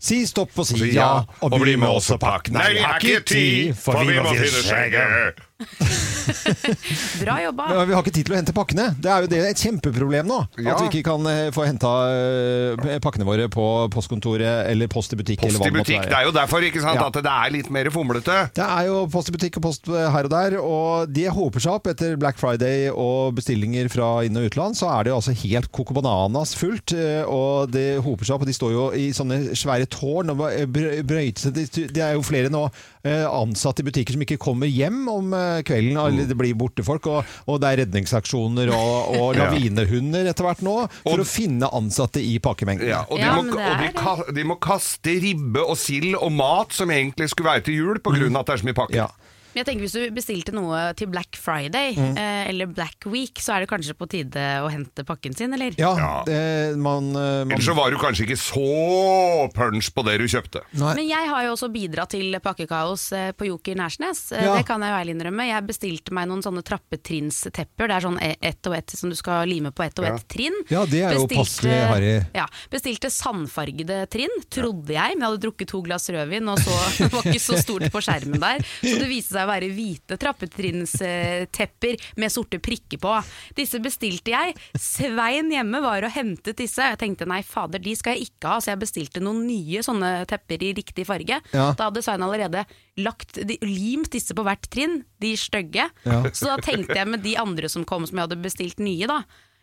Si stopp og si ja, og bli med oss og pakk. Nei, vi har ikke tid, for vi må finne skjegget. Bra jobba. Men vi har ikke tid til å hente pakkene. Det er jo det et kjempeproblem nå. Ja. At vi ikke kan eh, få henta eh, pakkene våre på postkontoret eller Post i butikk. Post i det butikk. Det er jo derfor ikke sant, Ja. at det er litt mer fomlete. Det er jo post i butikk og post her og der, og det håper seg opp etter Black Friday og bestillinger fra inn- og utland. Så er det jo altså helt coco bananas fullt, eh, og det hoper seg opp. Og de står jo i sånne svære tårn og brøyter seg. Det det er jo flere nå eh, ansatte i butikker som ikke kommer hjem om eh, kvelden, eller det blir borte folk, og, og det er redningsaksjoner og, og lavinehunder etter hvert nå, for Og- å finne ansatte i pakkemengden. Ja, og de, Ja, må, de, er ka, de må kaste ribbe og sild og mat som egentlig skulle være til jul, på grunn av at det er så mye pakker. Ja. Men jeg tenker Hvis du bestilte noe til Black Friday Mm. eh, eller Black Week, så er det kanskje på tide å hente pakken sin, eller? Ja, Ja. Det, man, eh, man Ellers så var du kanskje ikke så punch på det du kjøpte. Nei. Men jeg har jo også bidratt til pakkekaos eh, på Joker Nærsnes. Eh, Ja. Det kan jeg jo ærlig innrømme. Jeg bestilte meg noen sånne trappetrinnstepper. Det er sånn e- ett og ett som du skal lime på ett og Ja. ett trinn. Ja, det er jo passelig, Harry. Ja, bestilte sandfargede trinn, trodde jeg. Men jeg hadde drukket to glass rødvin, og så det var ikke så stort på skjermen der. Så det viste seg å være hvite trappetrinnstepper med sorte prikker på. Disse bestilte jeg. Svein hjemme var og hentet disse. Jeg tenkte nei, fader, de skal jeg ikke ha, så jeg bestilte noen nye sånne tepper i riktig farge. Ja. Da hadde Svein allerede lagt, de, limt disse på hvert trinn, de stygge. Ja. Så da tenkte jeg med de andre som kom som jeg hadde bestilt nye, da.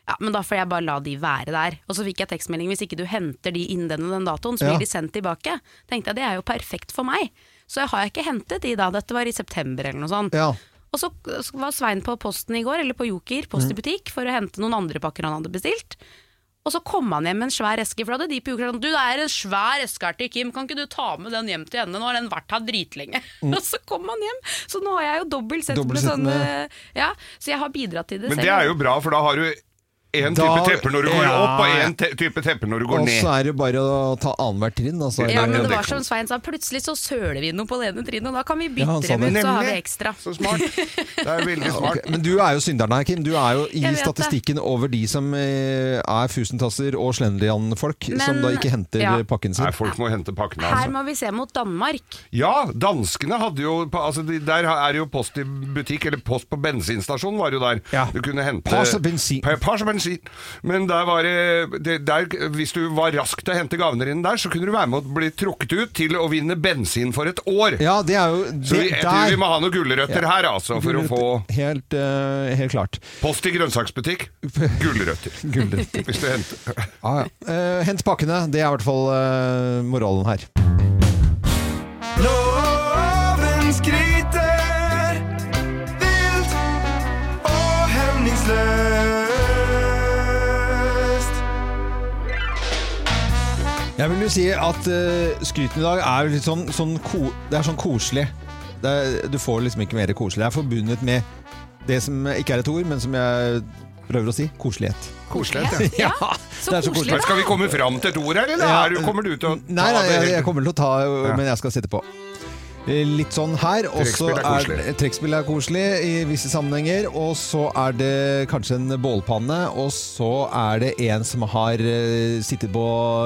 Ja, men da får jeg bare la de være der. Og så fikk jeg tekstmelding hvis ikke du henter de innen denne den datoen, så Ja. blir de sendt tilbake. Tenkte jeg det er jo perfekt for meg. Så jeg har ikke hentet de da. Dette var i september eller noe sånt. Ja. Og så var Svein på posten i går, eller på Joker, post i butikk, for å hente noen andre pakker han hadde bestilt. Og så kom han hjem med en svær eske, for da hadde de på Joker sånn Du, det er en svær eske her til Kim, kan ikke du ta med den hjem til henne? Nå har den vært her dritlenge. Og så kom han hjem! Så nå har jeg jo dobbelt sett med sånne Ja, så jeg har bidratt til det Men selv. det er jo bra, for da har du én type tepper når du går Ja. opp, og én te type tepper når du går Og ned. så er det bare å ta annethvert trinn. Altså. Ja, men det var som Svein sa, plutselig så søler vi noe på det ene trinnet, og da kan vi bytte Ja, dem det. ut, så har vi ekstra. Så smart. Det er veldig smart. Okay. Men du er jo synderen her, Kim. Du er jo i statistikken det. over de som eh, er fusentasser og slendrian-folk, som da ikke henter ja. pakken sin. Nei, folk må hente pakkene, Her altså. må vi se mot Danmark. Ja, danskene hadde jo altså Der er jo post i butikk, eller post på bensinstasjon var jo der. Ja. Du kunne hente Pass og bensin. Bensin. Men der var det, det der, Hvis du var rask til å hente gavene dine der, så kunne du være med å bli trukket ut til å vinne bensin for et år. Ja, det er jo Så vi, det, jeg tror vi må ha noen gulrøtter her, altså, for å få Helt, uh, helt klart. post i grønnsaksbutikk. Gulrøtter. Gulrøtter. Hvis du henter ah, ja. uh, hent pakkene. Det er i hvert fall uh, moralen her. Jeg vil jo si at uh, skryten i dag er litt sånn, sånn, ko, det er sånn koselig. Det er, du får liksom ikke mer koselig. Det er forbundet med det som ikke er et ord, men som jeg prøver å si koselighet. Koselighet, ja. Ja, så er så koselig. da skal vi komme fram til et ord her, eller Ja. er kommer du til å ta Nei, nei, det jeg, jeg kommer til å ta, men jeg skal sitte på. Litt sånn her. og Trekkspill er koselig. Trekkspill er koselig i visse sammenhenger. Og så er det kanskje en bålpanne. Og så er det en som har eh, sittet på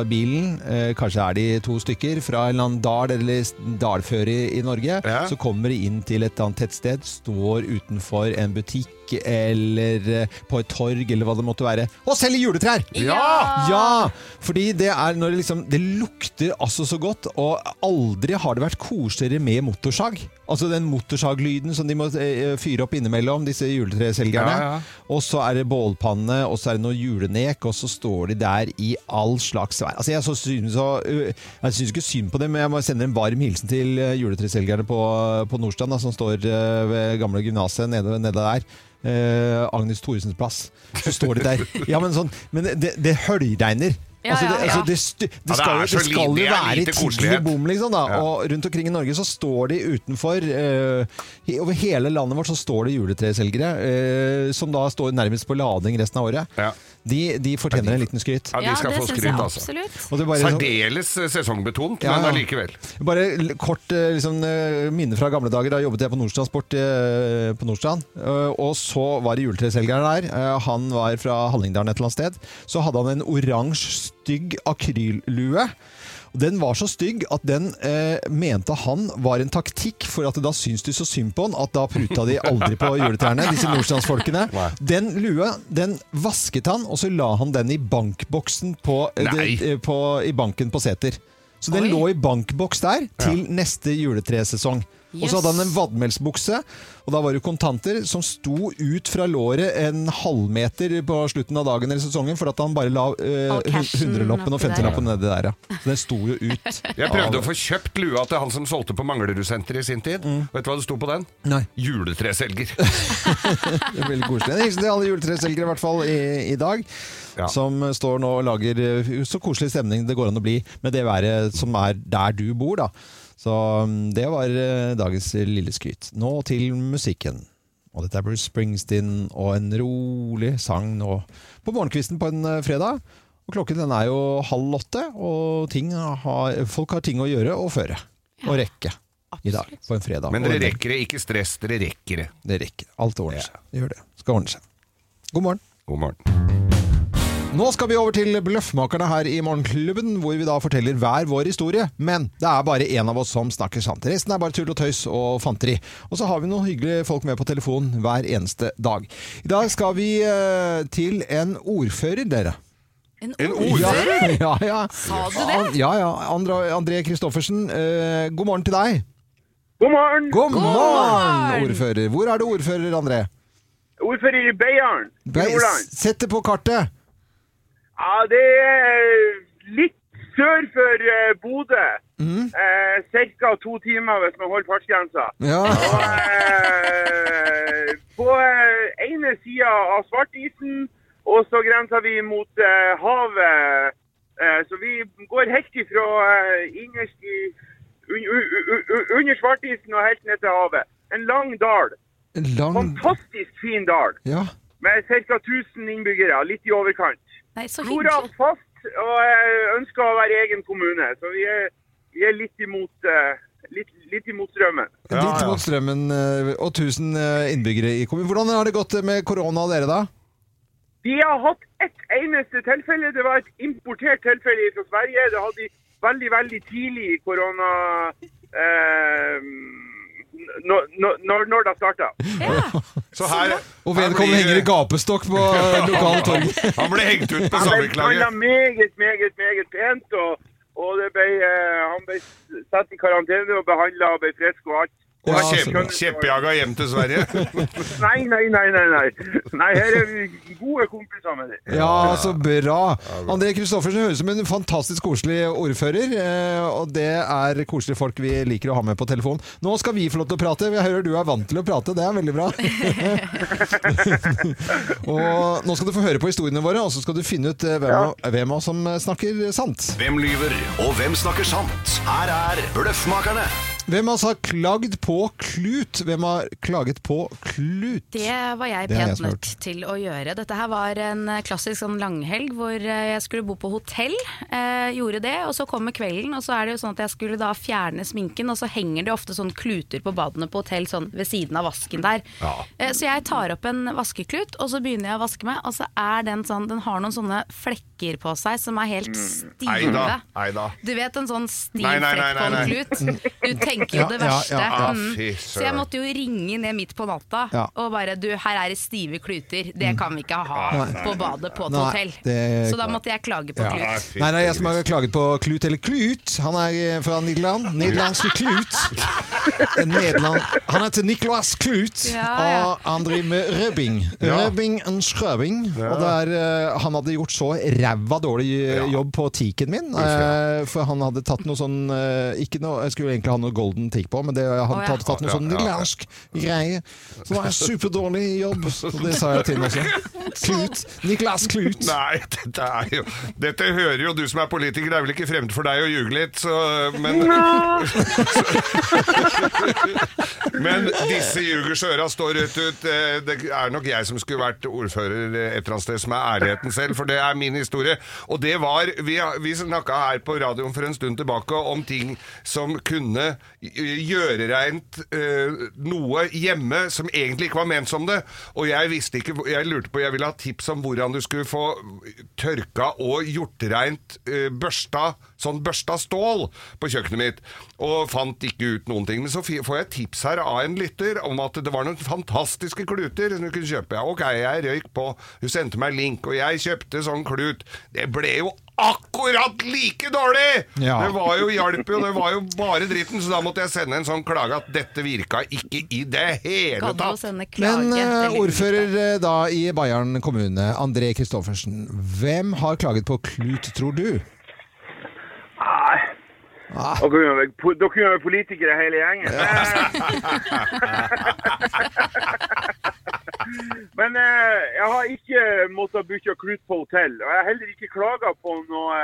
bilen. eh, kanskje er de to stykker fra en eller annen dal eller dalføre i, i Norge. Ja. Så kommer de inn til et annet tettsted, står utenfor en butikk eller eh, på et torg eller hva det måtte være, og selger juletrær! Ja! Ja! Fordi det er når det liksom Det lukter altså så godt, og aldri har det vært koseligere med motorsag. Altså den motorsaglyden som de må eh, fyre opp innimellom, disse juletreselgerne. Ja, ja. Og så er det bålpanne, og så er det noe julenek, og så står de der i all slags vær. Altså jeg, synes, så, jeg syns ikke synd på dem, men jeg må sende en varm hilsen til juletreselgerne på, på Nordstrand, da, som står ved gamle gymnaset nede, nede der. Eh, Agnes Thoresens plass. Så står de der. Ja, men sånn Men det, det høljregner. Ja, altså, det, ja, ja. altså, det, stu, det, Ja, det skal, det skal jo være I tidlig bom, liksom. Da. Ja. Og rundt omkring i Norge så står de utenfor uh, i- Over hele landet vårt så står det juletreselgere uh, som da står nærmest på lading resten av året. De, de fortjener en liten skryt. Ja, de skal det få synes skryt, jeg altså. Bare, Særdeles eh, sesongbetont, Ja, men ja. allikevel. bare kort eh, liksom, eh, minne fra gamle dager. Da jobbet jeg på Nordstransport eh, på Nordstrand. Og så var det juletreselgeren der. Han var fra Hallingdalen et eller annet sted. Så hadde han en oransje, stygg akryllue. Den var så stygg at den eh, mente han var en taktikk for at da syns de så synd på han at da pruta de aldri på juletrærne, disse nordstrandsfolkene. Den lua den vasket han, og så la han den i bankboksen på, eh, det, eh, på, i banken på Seter. Så den Oi. lå i bankboks der til neste juletresesong. Og så hadde han en vadmelsbukse, og da var det kontanter som sto ut fra låret en halvmeter på slutten av dagen eller sesongen, for at han bare la eh, cashen hundrelappen og femtilappen nedi der. Ja. Så den sto jo ut. Jeg prøvde å få kjøpt lua til han som solgte på Manglerudsenteret i sin tid. Mm. Vet du hva det sto på den? Nei, Juletreselger. det er veldig koselig. En hilsen til alle juletreselgere i hvert fall i, i dag. Ja. Som står nå og lager eh, så koselig stemning det går an å bli med det været som er der du bor, da. Så mm, det var eh, dagens lille skryt. Nå til musikken. Og dette er Bruce Springsteen og en rolig sang nå på morgenkvisten på en eh, fredag. Og klokken den er jo halv åtte, og ting har, folk har ting å gjøre og føre. Og rekke. I dag, på en fredag. Men dere rekker det. Ikke stress, dere rekker det. det rekker. Alt ordner seg. Det gjør det. Skal ordne seg. God morgen. God morgen. Nå skal vi over til Bløffmakerne her i Morgenklubben, hvor vi da forteller hver vår historie. Men det er bare én av oss som snakker sant. Resten er bare tull og tøys og fanteri. Og så har vi noen hyggelige folk med på telefon hver eneste dag. I dag skal vi eh, til en ordfører, dere. En ordfører? Ja, ja. Sa du det? Ja, ja. André, André Kristoffersen, eh, god morgen til deg. God morgen! God, morgen, morgen! ordfører. Hvor er du ordfører, André? Ordfører i Beiarn, Sett det på kartet. Ja, det er litt sør for eh, Bodø. Mm. Eh, Ca. to timer hvis man holder fartsgrensa. Ja. Og, eh, på eh, ene sida av Svartisen, og så grenser vi mot eh, havet. Eh, så vi går helt ifra innerst i un, under Svartisen og helt ned til havet. En lang dal. En lang Fantastisk fin dal. Ja. Med ca. 1000 innbyggere, litt i overkant. Nei, så Flora fast og ønsker å være egen kommune. Så vi er, vi er litt imot uh, litt, litt imot strømmen. Ja, Litt mot strømmen eh, og 1000 eh, innbyggere i kommunen. Hvordan har det gått med korona og dere, da? Vi har hatt ett eneste tilfelle. Det var et importert tilfelle fra Sverige. Det hadde de veldig, veldig tidlig i korona... Eh, når, når, når det starta. Så her Og vedkommende henger i gapestokk på eh, lokale torg. Han ble hengt ut på Han ble sammenklaget. meget, meget, meget pent. Og, og det ble, eh, han ble satt i karantene og behandla og ble frisk og alt. Og Ja, kjepp, kjeppjaga hjem til Sverige. Nei, nei, nei, nei. Nei, nei her er vi gode kompiser med dem. Ja, så bra. André Kristoffersen høres ut som en fantastisk koselig ordfører. eh, Og det er koselige folk vi liker å ha med på telefon. Nå skal vi få lov til å prate. Jeg hører du er vant til å prate. Det er veldig bra. og nå skal du få høre på historiene våre, og så skal du finne ut eh, hvem, hvem av oss som snakker sant. Hvem lyver, og hvem snakker sant? Her er Bløffmakerne. Hvem har klagd på klut? Hvem har klaget på klut? Det var jeg Det jeg pent nødt til å gjøre. Dette her var en eh, klassisk sånn langhelg hvor eh, jeg skulle bo på hotell. Eh, gjorde det, og så kommer kvelden, og så er det jo sånn at jeg skulle da fjerne sminken, og så henger det ofte sånn kluter på badene på hotell sånn ved siden av vasken der. Eh, så jeg tar opp en vaskeklut, og så begynner jeg å vaske meg, og så er den sånn Den har noen sånne flekker på seg som er helt stive. Eida. Eida. Du vet en sånn stiv flekk på en klut? Du tenker jo Ja, det verste. ja, ja. Mm. Så jeg måtte jo ringe ned midt på natta Ja. og bare Du, her er det stive kluter. Det kan vi ikke ha på badet på et hotell. Så da måtte jeg klage på Ja, klut. Nei, det er jeg som har klaget på Klut eller Klut. Han er eh, fra Nederland. Nederlandske Klut. En Nederland. Han heter Niklas Klut, Ja, ja. og han driver med rubbing. Ja. Rubbing and scrubbing. Og det er, eh, han hadde gjort så ræva dårlig eh, jobb på teaken min. For han hadde tatt noe sånn ikke noe, Jeg skulle egentlig ha noe golden tikk på, men det, hadde oh, ja. tatt, tatt noe sånn nederlandsk greie. Så det var en superdårlig jobb. Og det sa jeg til ham også. Klut. Niklas Klut. Nei, dette er jo Dette hører jo du som er politiker, det er vel ikke fremmed for deg å ljuge litt, så Men Men disse ljuger så øra står rett ut. Eh, Det er nok jeg som skulle vært ordfører et eller annet sted, som er ærligheten selv, for det er min historie. Og det var Vi, vi snakka her på radioen for en stund tilbake om ting som kunne gjøre reint uh, noe hjemme som egentlig ikke var ment som det. Og jeg visste ikke Jeg lurte på Jeg ville ha tips om hvordan du skulle få tørka og gjort reint uh, børsta sånn børsta stål på kjøkkenet mitt, og fant ikke ut noen ting. Men så får jeg tips her av en lytter om at det var noen fantastiske kluter som du kunne kjøpe. Ok, jeg røyk på. Hun sendte meg link, og jeg kjøpte sånn klut. Det ble jo akkurat like dårlig! Ja. Det var jo hjalp jo, det var jo bare dritten, så da måtte jeg sende en sånn klage at dette virka ikke i det hele tatt. Men uh, ordfører eh, da i Bayern kommune, André Kristoffersen. Hvem har klaget på klut, tror du? Ah. Dere kunne vi politikere hele gjengen. Men eh, jeg har ikke måttet bytte klut på hotell, og jeg har heller ikke klaga på noe,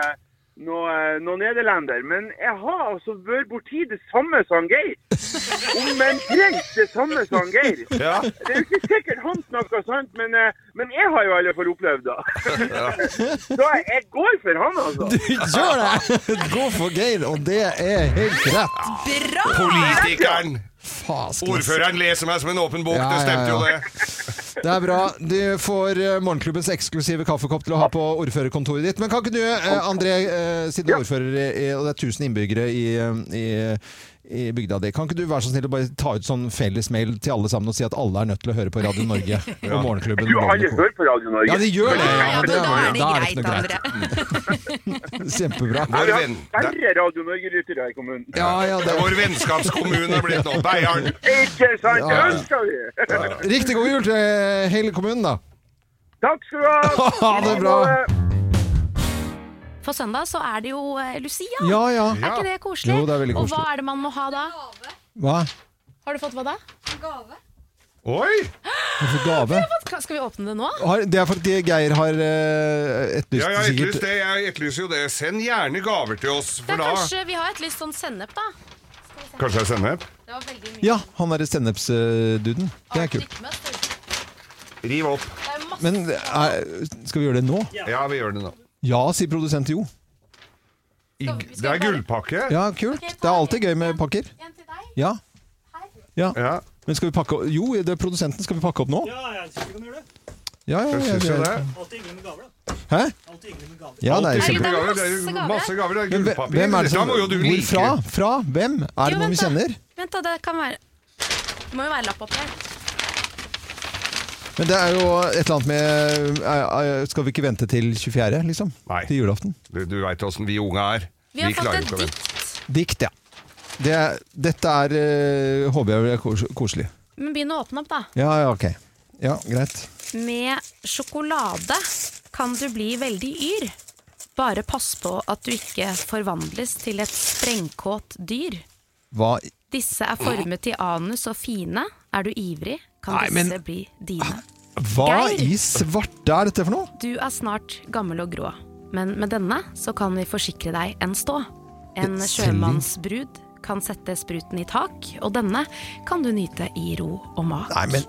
noe, noe nederlender. Men jeg har altså vært borti det samme som Geir. Omtrent det samme som Geir. Ja. Det er jo ikke sikkert han snakker sant, men, eh, men jeg har jo i alle fall opplevd det. Så jeg går for han, altså. Du gjør det! Gå for Geir, og det er helt rett. Bra! Politikeren! Faskes. Ordføreren leser meg som en åpen bok, Ja, det stemte ja, jo det. Det er bra. Du får eh, morgenklubbens eksklusive kaffekopp til å ha på ordførerkontoret ditt. Men kan ikke du, eh, André, eh, siden du er ordfører, og det er 1000 innbyggere i, i, i bygda di, kan ikke du være så snill å bare ta ut sånn felles mail til alle sammen og si at alle er nødt til å høre på Radio Norge og Morgenklubben? Jo, alle hører på Radio Norge? Ja, de gjør det! Ja, det, da er det da greit, ikke noe André. Kjempebra. Vår venn, det, færre Radio Norge-lyttere i kommunen. Ja, ja, det er vår vennskapskommune blitt nå. Beiarn. Ikke sant? Ja. Det ønsker vi! Riktig god jul til hele kommunen, da. Takk skal du ha! Ha det bra. For søndag så er det jo eh, Lucia. Ja, ja. Er ikke det koselig? Jo, det er veldig Og koselig. hva er det man må ha da? Gave. Hva? Har du fått hva da? Gave. Oi! For gave? Skal skal vi åpne det nå? Har, det er fordi Geir har uh, etterlyst Ja, jeg har etterlyst sikkert det. Jeg etterlyser jo det. Send gjerne gaver til oss, Det for er da kanskje, Vi har et lyst sånn sennep, da. Kanskje det er sennep? Det var veldig mye. Ja, han er sennepsduden. Det er kult. Riv opp. Det er masse Men er, skal vi gjøre det nå? Ja, vi gjør det nå. Ja, sier produsent Jo. I, det er gullpakke. Ja, kult. Det er alltid gøy med pakker. En til deg. Ja. ja. Ja, Men skal vi pakke opp Jo, det er produsenten. Skal vi pakke opp nå? Ja, jeg syns vi kan gjøre det. Ja, ja. jeg syns jo det. Alltid hyggelig med gaver, da. Hæ? Alltid hyggelig med gaver. Ja, det er det er. Er jo masse gaver. Det er hvem- gullpapir. hvem er det Da som må jo du like. Hvorfra? Fra? Hvem? Er det Jo, noen vi kjenner? Vent, da. Det kan være Det må jo være lapp oppi her. Men det er jo et eller annet med Skal vi ikke vente til 24., liksom? Nei. Til julaften? Du, du veit åssen vi unge er. Vi har fått klarer et ikke å vente. dikt. Dikt, ja. Det, dette er eh, håper jeg blir kos- koselig. Men begynn å åpne opp, da. Ja, ja, ok. Ja, greit. Med sjokolade kan du bli veldig yr. Bare pass på at du ikke forvandles til et sprengkåt dyr. Hva Disse er formet i anus og fine. Er du ivrig, kan Nei, disse men- bli dine. Hva Geir. i svarte er dette for noe? Du er snart gammel og grå, men med denne så kan vi forsikre deg en stå. En sjømannsbrud kan sette spruten i tak, og denne kan du nyte i ro og mak. Nei, men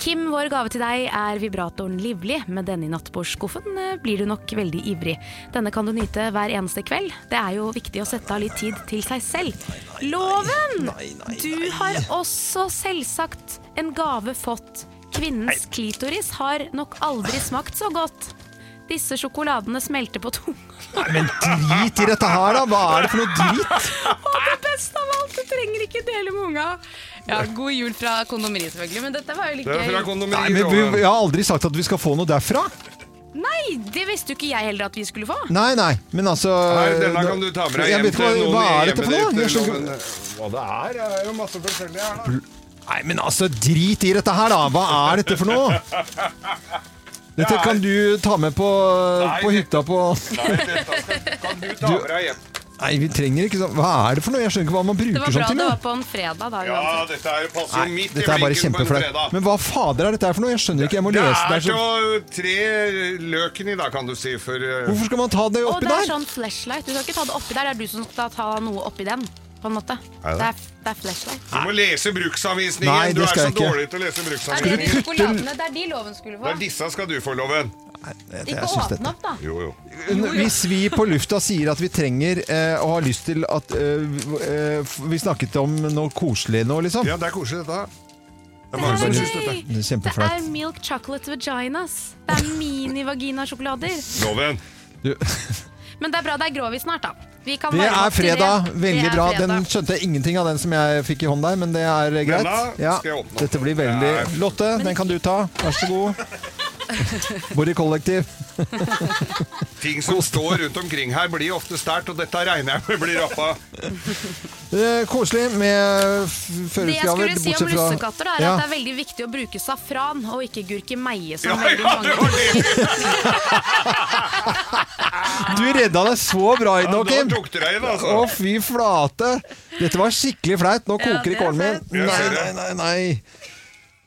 Kim, vår gave til deg er vibratoren Livlig. Med denne i nattbordskuffen eh, blir du nok veldig ivrig. Denne kan du nyte hver eneste kveld. Det er jo viktig å sette av litt tid til seg selv. Loven! Du har også selvsagt en gave fått. Kvinnens klitoris har nok aldri smakt så godt. Disse sjokoladene smelter på tunga. Men drit i dette her, da! Hva er det for noe drit? Og det beste av alt, du trenger ikke dele med unga. Ja, God jul fra kondomeriet, selvfølgelig, men dette var jo litt like er fra gøy. kondomeriet. Nei, men vi, Jeg har aldri sagt at vi skal få noe derfra. Nei, det visste jo ikke jeg heller at vi skulle få. Nei, nei, men altså Her, denne kan du ta med deg Jeg hjem vet ikke hva, til noen hva i er dette for noe? Jeg skjønner eller ikke- noe, Hva det er? Det er jo masse forskjellig her, da. Nei, men altså, drit i dette her, da! Hva er dette for noe? Dette kan du ta med på, Nei, på hytta på Nei, dette skal, kan du ta med deg hjem. Nei, vi trenger ikke sånn Hva er det for noe? Jeg skjønner ikke hva man Det bruker var bra sånt til. det jeg. var på en fredag, da. Ja, dette er, passer jo Nei, midt i dette er bare blinken på en fredag. Men hva fader er dette her for noe? Jeg skjønner ikke. Jeg må Det lese det. Det er så... tre løken i, da, kan du si, for uh... Hvorfor skal man ta det oppi der? Å, det er der? sånn flashlight. Du skal ikke ta det oppi der, det er du som skal ta noe oppi den. På en måte. Er det? Det er, det er flashlight. Du må lese bruksanvisningen! Nei, du er så ikke. dårlig til å lese Er det bruksanvisningen. de sjokoladene? Det er de loven skulle få. Det er disse skal du få, Loven. Jeg Ikke åpne opp, da. Jo, jo. Hvis vi på lufta sier at vi trenger eh, og har lyst til at eh, eh, Vi snakket om noe koselig nå, liksom. Ja, det er koselig, dette. Det er Det mange som er, syns dette. Det er det er milk chocolate vaginas. Det er mini-vagina-sjokolader. Loven. Men det er bra det er grovis snart, da. Vi kan Det varme er opp til fredag. det. Veldig er bra. fredag. Den skjønte jeg ingenting av den som jeg fikk i hånden der, men det er greit. Skal jeg åpne. dette blir veldig Lotte, den kan du ta. Vær så god. Bor i kollektiv. Ting som står rundt omkring her, blir ofte sterkt, og dette regner jeg med blir rappa. Eh, koselig med f- Det jeg skulle si om lussekatter, da, er Ja. at det er veldig viktig å bruke safran og ikke gurkemeie, som Ja, ja, det var det! Du redda deg så bra i nå, Kim. altså. Å, fy flate. Dette var skikkelig flaut. Nå Ja, koker det i kålen min. Nei, nei, nei, nei.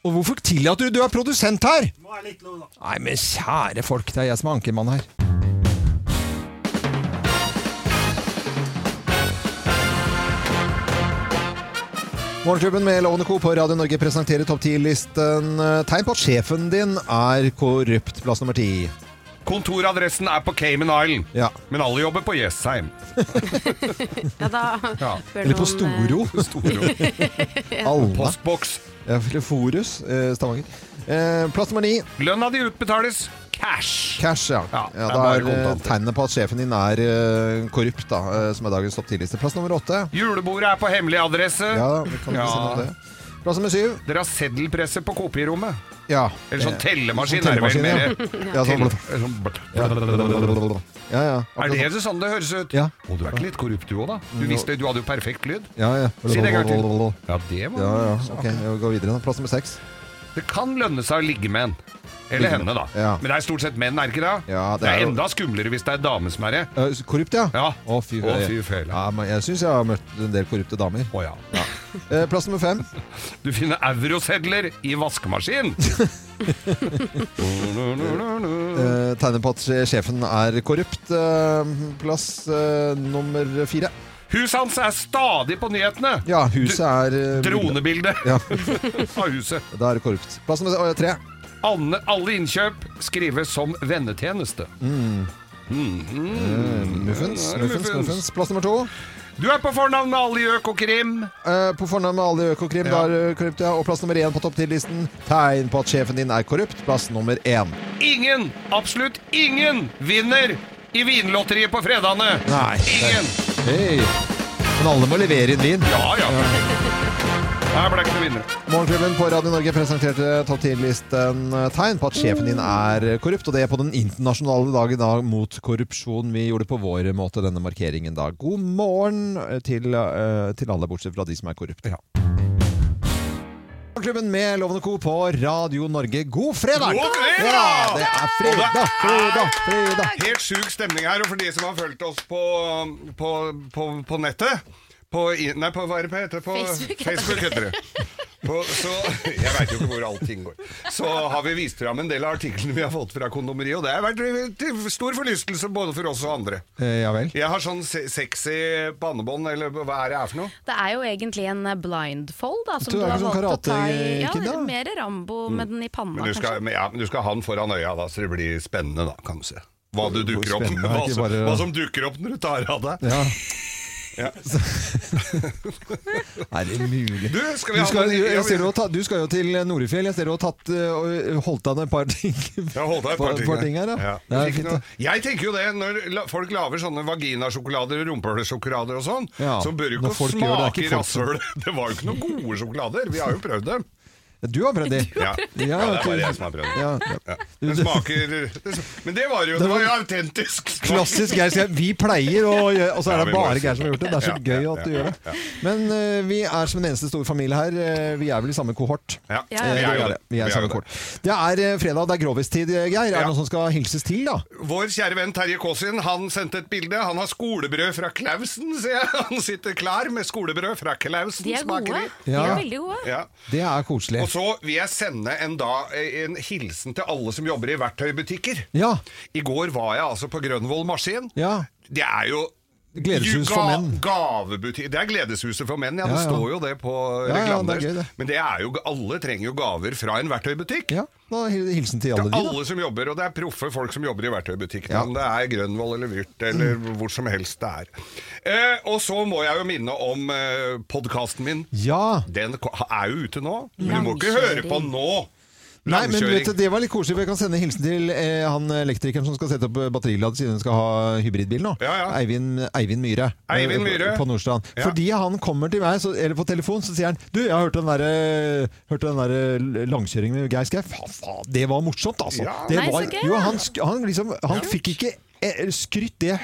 Og hvorfor tillater du Du er produsent her! Må være litt lov, da. Nei, men kjære folk, det er jeg som er ankermann her. Morgenklubben med Lovende Co. på Radio Norge presenterer topp 10-listen. Tegn på at sjefen din er korrupt. Plass nummer ti. Kontoradressen er på Cayman Island, Ja. men alle jobber på Jessheim. Ja, da Ja. bør Eller på noen, eh, Storo. Alna. Postboks. Ja, eller Forus, eh, Stavanger. Eh, plass nummer ni. Lønna di utbetales cash. Cash, ja. Ja, ja, er da er eh, tegnet på at sjefen din er uh, korrupt, da, uh, som er dagens topp 10-liste. Plass nummer åtte. Julebordet er på hemmelig adresse. Ja, vi kan ikke Ja. si noe om det. Plass nummer syv. Dere har seddelpresse på kopirommet. Ja. Eller sånn tellemaskin, sånn er det vel mer. Ja, sånn, Tell- sånn ja, ja. Er det sånn det høres ut? Ja. Å, du er ikke litt korrupt du òg, da? Du visste du hadde jo perfekt lyd. Ja, ja. Si det en gang til. Ja, det var Ja, ja. Ok, vi går videre. Plass nummer seks. Det kan lønne seg å ligge med en. Eller henne, da. Ja. Men det er stort sett menn, er ikke det? Ja, det det er er enda skumlere hvis det er dame som er det. Eh, korrupt, ja? Ja. Å, fy, fy. Ja, men jeg syns jeg har møtt en del korrupte damer. Å ja. ja. plass nummer fem. Du finner eurosedler i vaskemaskin. Eh, tegner på at sjefen er korrupt. Eh, plass eh, nummer fire. Huset hans er stadig på nyhetene. Ja, huset er eh, Dronebilde Ja, av huset. da er det korrupt. Plass nummer tre. Alle, alle innkjøp skrives som vennetjeneste. Mm. Mm. Muffins, muffins. muffins. Plass nummer to. Du er på fornavn med alle i Økokrim. Eh, på fornavn med alle i Økokrim. Ja. Da er korrupt, ja. Og plass nummer én på topp ti-listen. Tegn på at sjefen din er korrupt. Plass nummer én. Ingen, absolutt ingen, vinner i Vinlotteriet på fredagene. Nei. Ingen. Hey. Men alle må levere inn vin. Ja, ja. Her ble ikke noe vinnere. Morgenklubben på Radio Norge presenterte topp 10-listen tegn på at sjefen din er korrupt, og det er på den internasjonale dagen da mot korrupsjon. Vi gjorde det på vår måte denne markeringen da. God morgen til, eh, til alle, bortsett fra de som er korrupte. Morgenklubben med Lovende Co. på Radio Norge. God fredag! God fredag! Ja, det er fredag, fredag, fredag. Helt sjuk stemning her, og for de som har fulgt oss på, på, på, på nettet på, Nei, på, hva er det på heter det? På Facebook heter Facebook heter det. På, så, jeg veit jo ikke hvor allting går. Så har vi vist fram en del av artiklene vi har fått fra kondomeriet, og det har vært til stor forlystelse både for oss og andre. Eh, ja vel. Jeg har sånn se- sexy bannebånd, eller hva er det er for noe? Det er jo egentlig en blindfold, da, som Du du, er har sånn valgt å ta i. Ja, da? mer Rambo med den i panna, Men du skal, kanskje. men ja, men du skal ha den foran øya, da, så det blir spennende, da, kan du se. Hva, du dukker opp, hva, som, bare- hva som dukker opp når du tar av deg. Ja. Ja. Er det mulig? Du, skal vi Du skal, jeg ser du, tatt- du skal jo til Norefjell. Jeg ser du har tatt, eh, holdt an et par ting. Jeg holdt et par ting, par ting her. Ja. Ja. Noe- Jeg tenker jo det, når folk lager sånne vaginasjokolader og rumpehulesjokolader og sånn, Ja, så bør du ikke smake rasshøl. Det var jo ikke noen gode sjokolader. Vi har jo prøvd dem. Du har prøvd de? Ja, ja det er bare jeg som har prøvd. Ja, Ja. Det smaker Men det var jo, det var jo autentisk. Klassisk Geir vi pleier å gjøre Og så er det bare Geir som har gjort det. Det er så gøy at du gjør det. Men uh, vi er som en eneste stor familie her. Eh, vi er vel i samme kohort. Ja, Eh, vi er jo det. Vi er i samme det. kohort. Det er fredag, det er grovistid, Geir. Er det noen som skal hilses til, da? Vår kjære venn Terje Kaasin han sendte et bilde. Han har skolebrød fra Klausen, ser jeg. Han sitter klar med skolebrød fra Klausen. De er gode. De er veldig gode. Det er koselig. Så vil jeg sende en, da, en hilsen til alle som jobber i verktøybutikker. Ja. I går var jeg altså på Grønvoll Maskin. Ja. Det er jo Gledeshus for menn. Gavebutikk Det er Gledeshuset for menn, ja. Det Ja, ja. står jo det på Ja, ja, reklamen er deres. Men det er jo, alle trenger jo gaver fra en verktøybutikk. Ja, da hilsen til alle de, da. alle som jobber, og det er proffe folk som jobber i verktøybutikk. Ja. Om det er Grønvoll eller Vyrt eller hvor som helst det er. Eh, og så må jeg jo minne om eh, podkasten min. Ja. Den er jo ute nå, men du må ikke høre på nå. Nei, men vet du, Det var litt koselig. Jeg kan sende hilsen til eh, han elektrikeren som skal sette opp batterilad siden hun skal ha hybridbil nå. Ja, ja. Eivind, Eivind Myhre. Eivind eh, Myhre. På Nordstrand. Ja. Fordi han kommer til meg, så, eller på telefon, så sier han Du, jeg har hørt den den der langkjøringen med Geir Skau. Faen, faen, det var morsomt, altså. Ja. Det Nei, var, så gøy, jo, han, han, liksom, han fikk ikke eh, skrytt det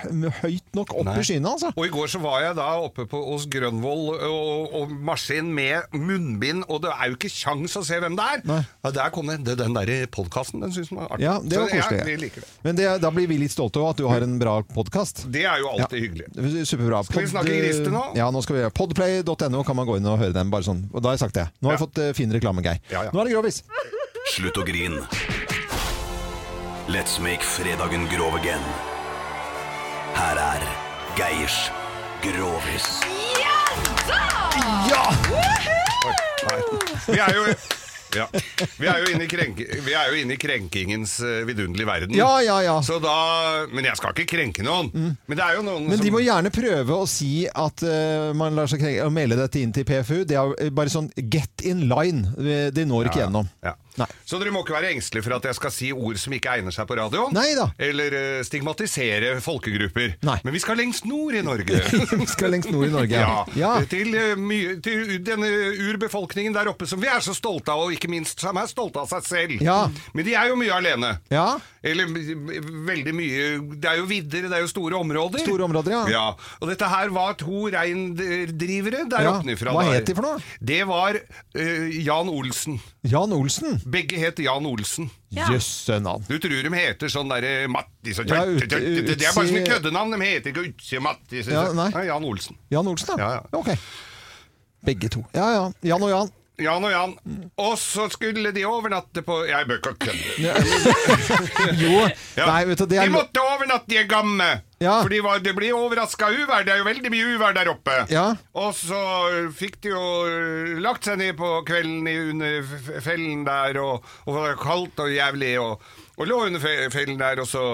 høyt nok opp i skyene, altså. Og i går så var jeg da oppe på, hos Grønvoll og, og maskin med munnbind, og det er jo ikke kjangs å se hvem det er. Nei. Ja, der kom det, det den derre podkasten, den syns man var artig. Ja, det var koselig. Ja, det. Men det, da blir vi litt stolte òg, at du har en bra podkast. Det er jo alltid hyggelig. Superbra. Skal vi snakke grister nå? Ja, nå skal vi gjøre Podplay.no kan man gå inn og høre den. Bare sånn. Og da har jeg sagt det. Nå har jeg Ja. fått eh, fin reklame, Geir. Ja, ja. Nå er det grovis. Slutt å grin. Let's make fredagen grov again. Her er Geirs Grovis. Nei. Vi er jo ja. Vi er jo inne i, krenk, vi er jo inne i krenkingens eh, vidunderlige verden. Ja, ja, ja. Så da, men jeg skal ikke krenke noen. Men det er jo noen Men som de må gjerne prøve å si at eh, man lar seg krenke, og melde dette inn til PFU. Det er eh, bare sånn get in line. De når ikke gjennom. Ja. Nei. Så dere må ikke være engstelige for at jeg skal si ord som ikke egner seg på radio. Nei da. Eller eh, stigmatisere folkegrupper. Nei. Men vi skal lengst nord i Norge. Vi skal lengst nord i Norge. Ja, ja. Til, eh, til denne urbefolkningen der oppe som vi er så stolte av, og ikke minst som er stolte av seg selv. Ja. Men de er jo mye alene. Ja. Eller veldig mye Det er jo vidder, det er jo store områder. Store områder, ja. Og dette her var to reindrivere der Ja. oppnifra. Hva het de for noe? Det var uh, Jan Olsen. Jan Olsen. Begge het Jan Olsen. Ja. Navn. Du tror de heter sånn derre Mattis og Ja, ut- Det er bare sånne køddenavn. De heter ikke Utsi Mattis. Ja, nei. Jan Olsen. Jan Olsen, da? Ja, ja. Ok. Begge to. Ja ja. Jan og Jan. Jan og Jan. Og så skulle de overnatte på Jeg bør ikke kødde. Jo. Ja. Nei, vet du, det er De måtte overnatte i Gamme! Ja. For de var, det blir overraska uvær. Det er jo veldig mye uvær der oppe. Ja. Og så fikk de jo lagt seg ned på kvelden under fellen der, og, og det var kaldt og jævlig, og, og lå under fellen der, og så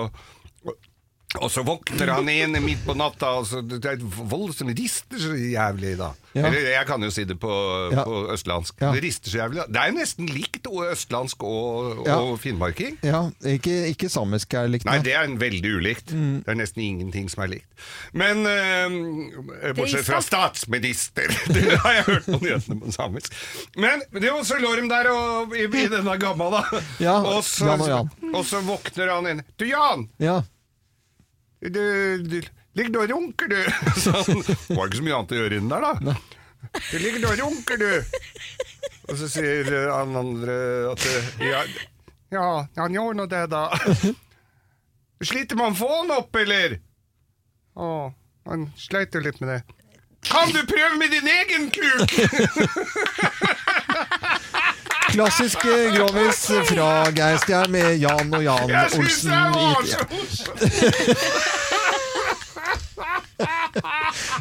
Og så våkner han inn midt på natta, og så det er voldsomt rister så jævlig, da. Ja. Eller jeg kan jo si det på, Ja. på østlandsk. Ja. Det rister så jævlig. da. Det er jo nesten likt østlandsk og, Ja. og finnmarking. Ja, ikke, ikke samisk er likt. Nei, nei. det er en veldig ulikt. Mm. Det er nesten ingenting som er likt. Men øh, bortsett fra statsminister, det har jeg hørt på nyhetene på samisk. Men det var så lå de der og, i, i denne gamma, da. Ja, og, så, Jan og Jan. og så våkner han inn. Du, Jan! Ja. Du, du ligger du og runker, du? Så han, det var ikke så mye annet å gjøre inni der, da. Du ligger og runker, du. Og så sier han andre at ja, ja, han gjør nå det, da. Sliter man få han opp, eller? Å, han sleit jo litt med det. Kan du prøve med din egen kuk? Klassisk eh, grovis fra Geistjern med Jan og Jan Jeg syns Olsen. det var så!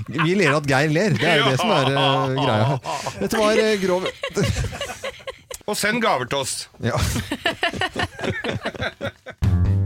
Vi ler at Geir ler. Det er jo det som er uh, greia her. Dette var uh, grov Og send gaver til oss. Ja.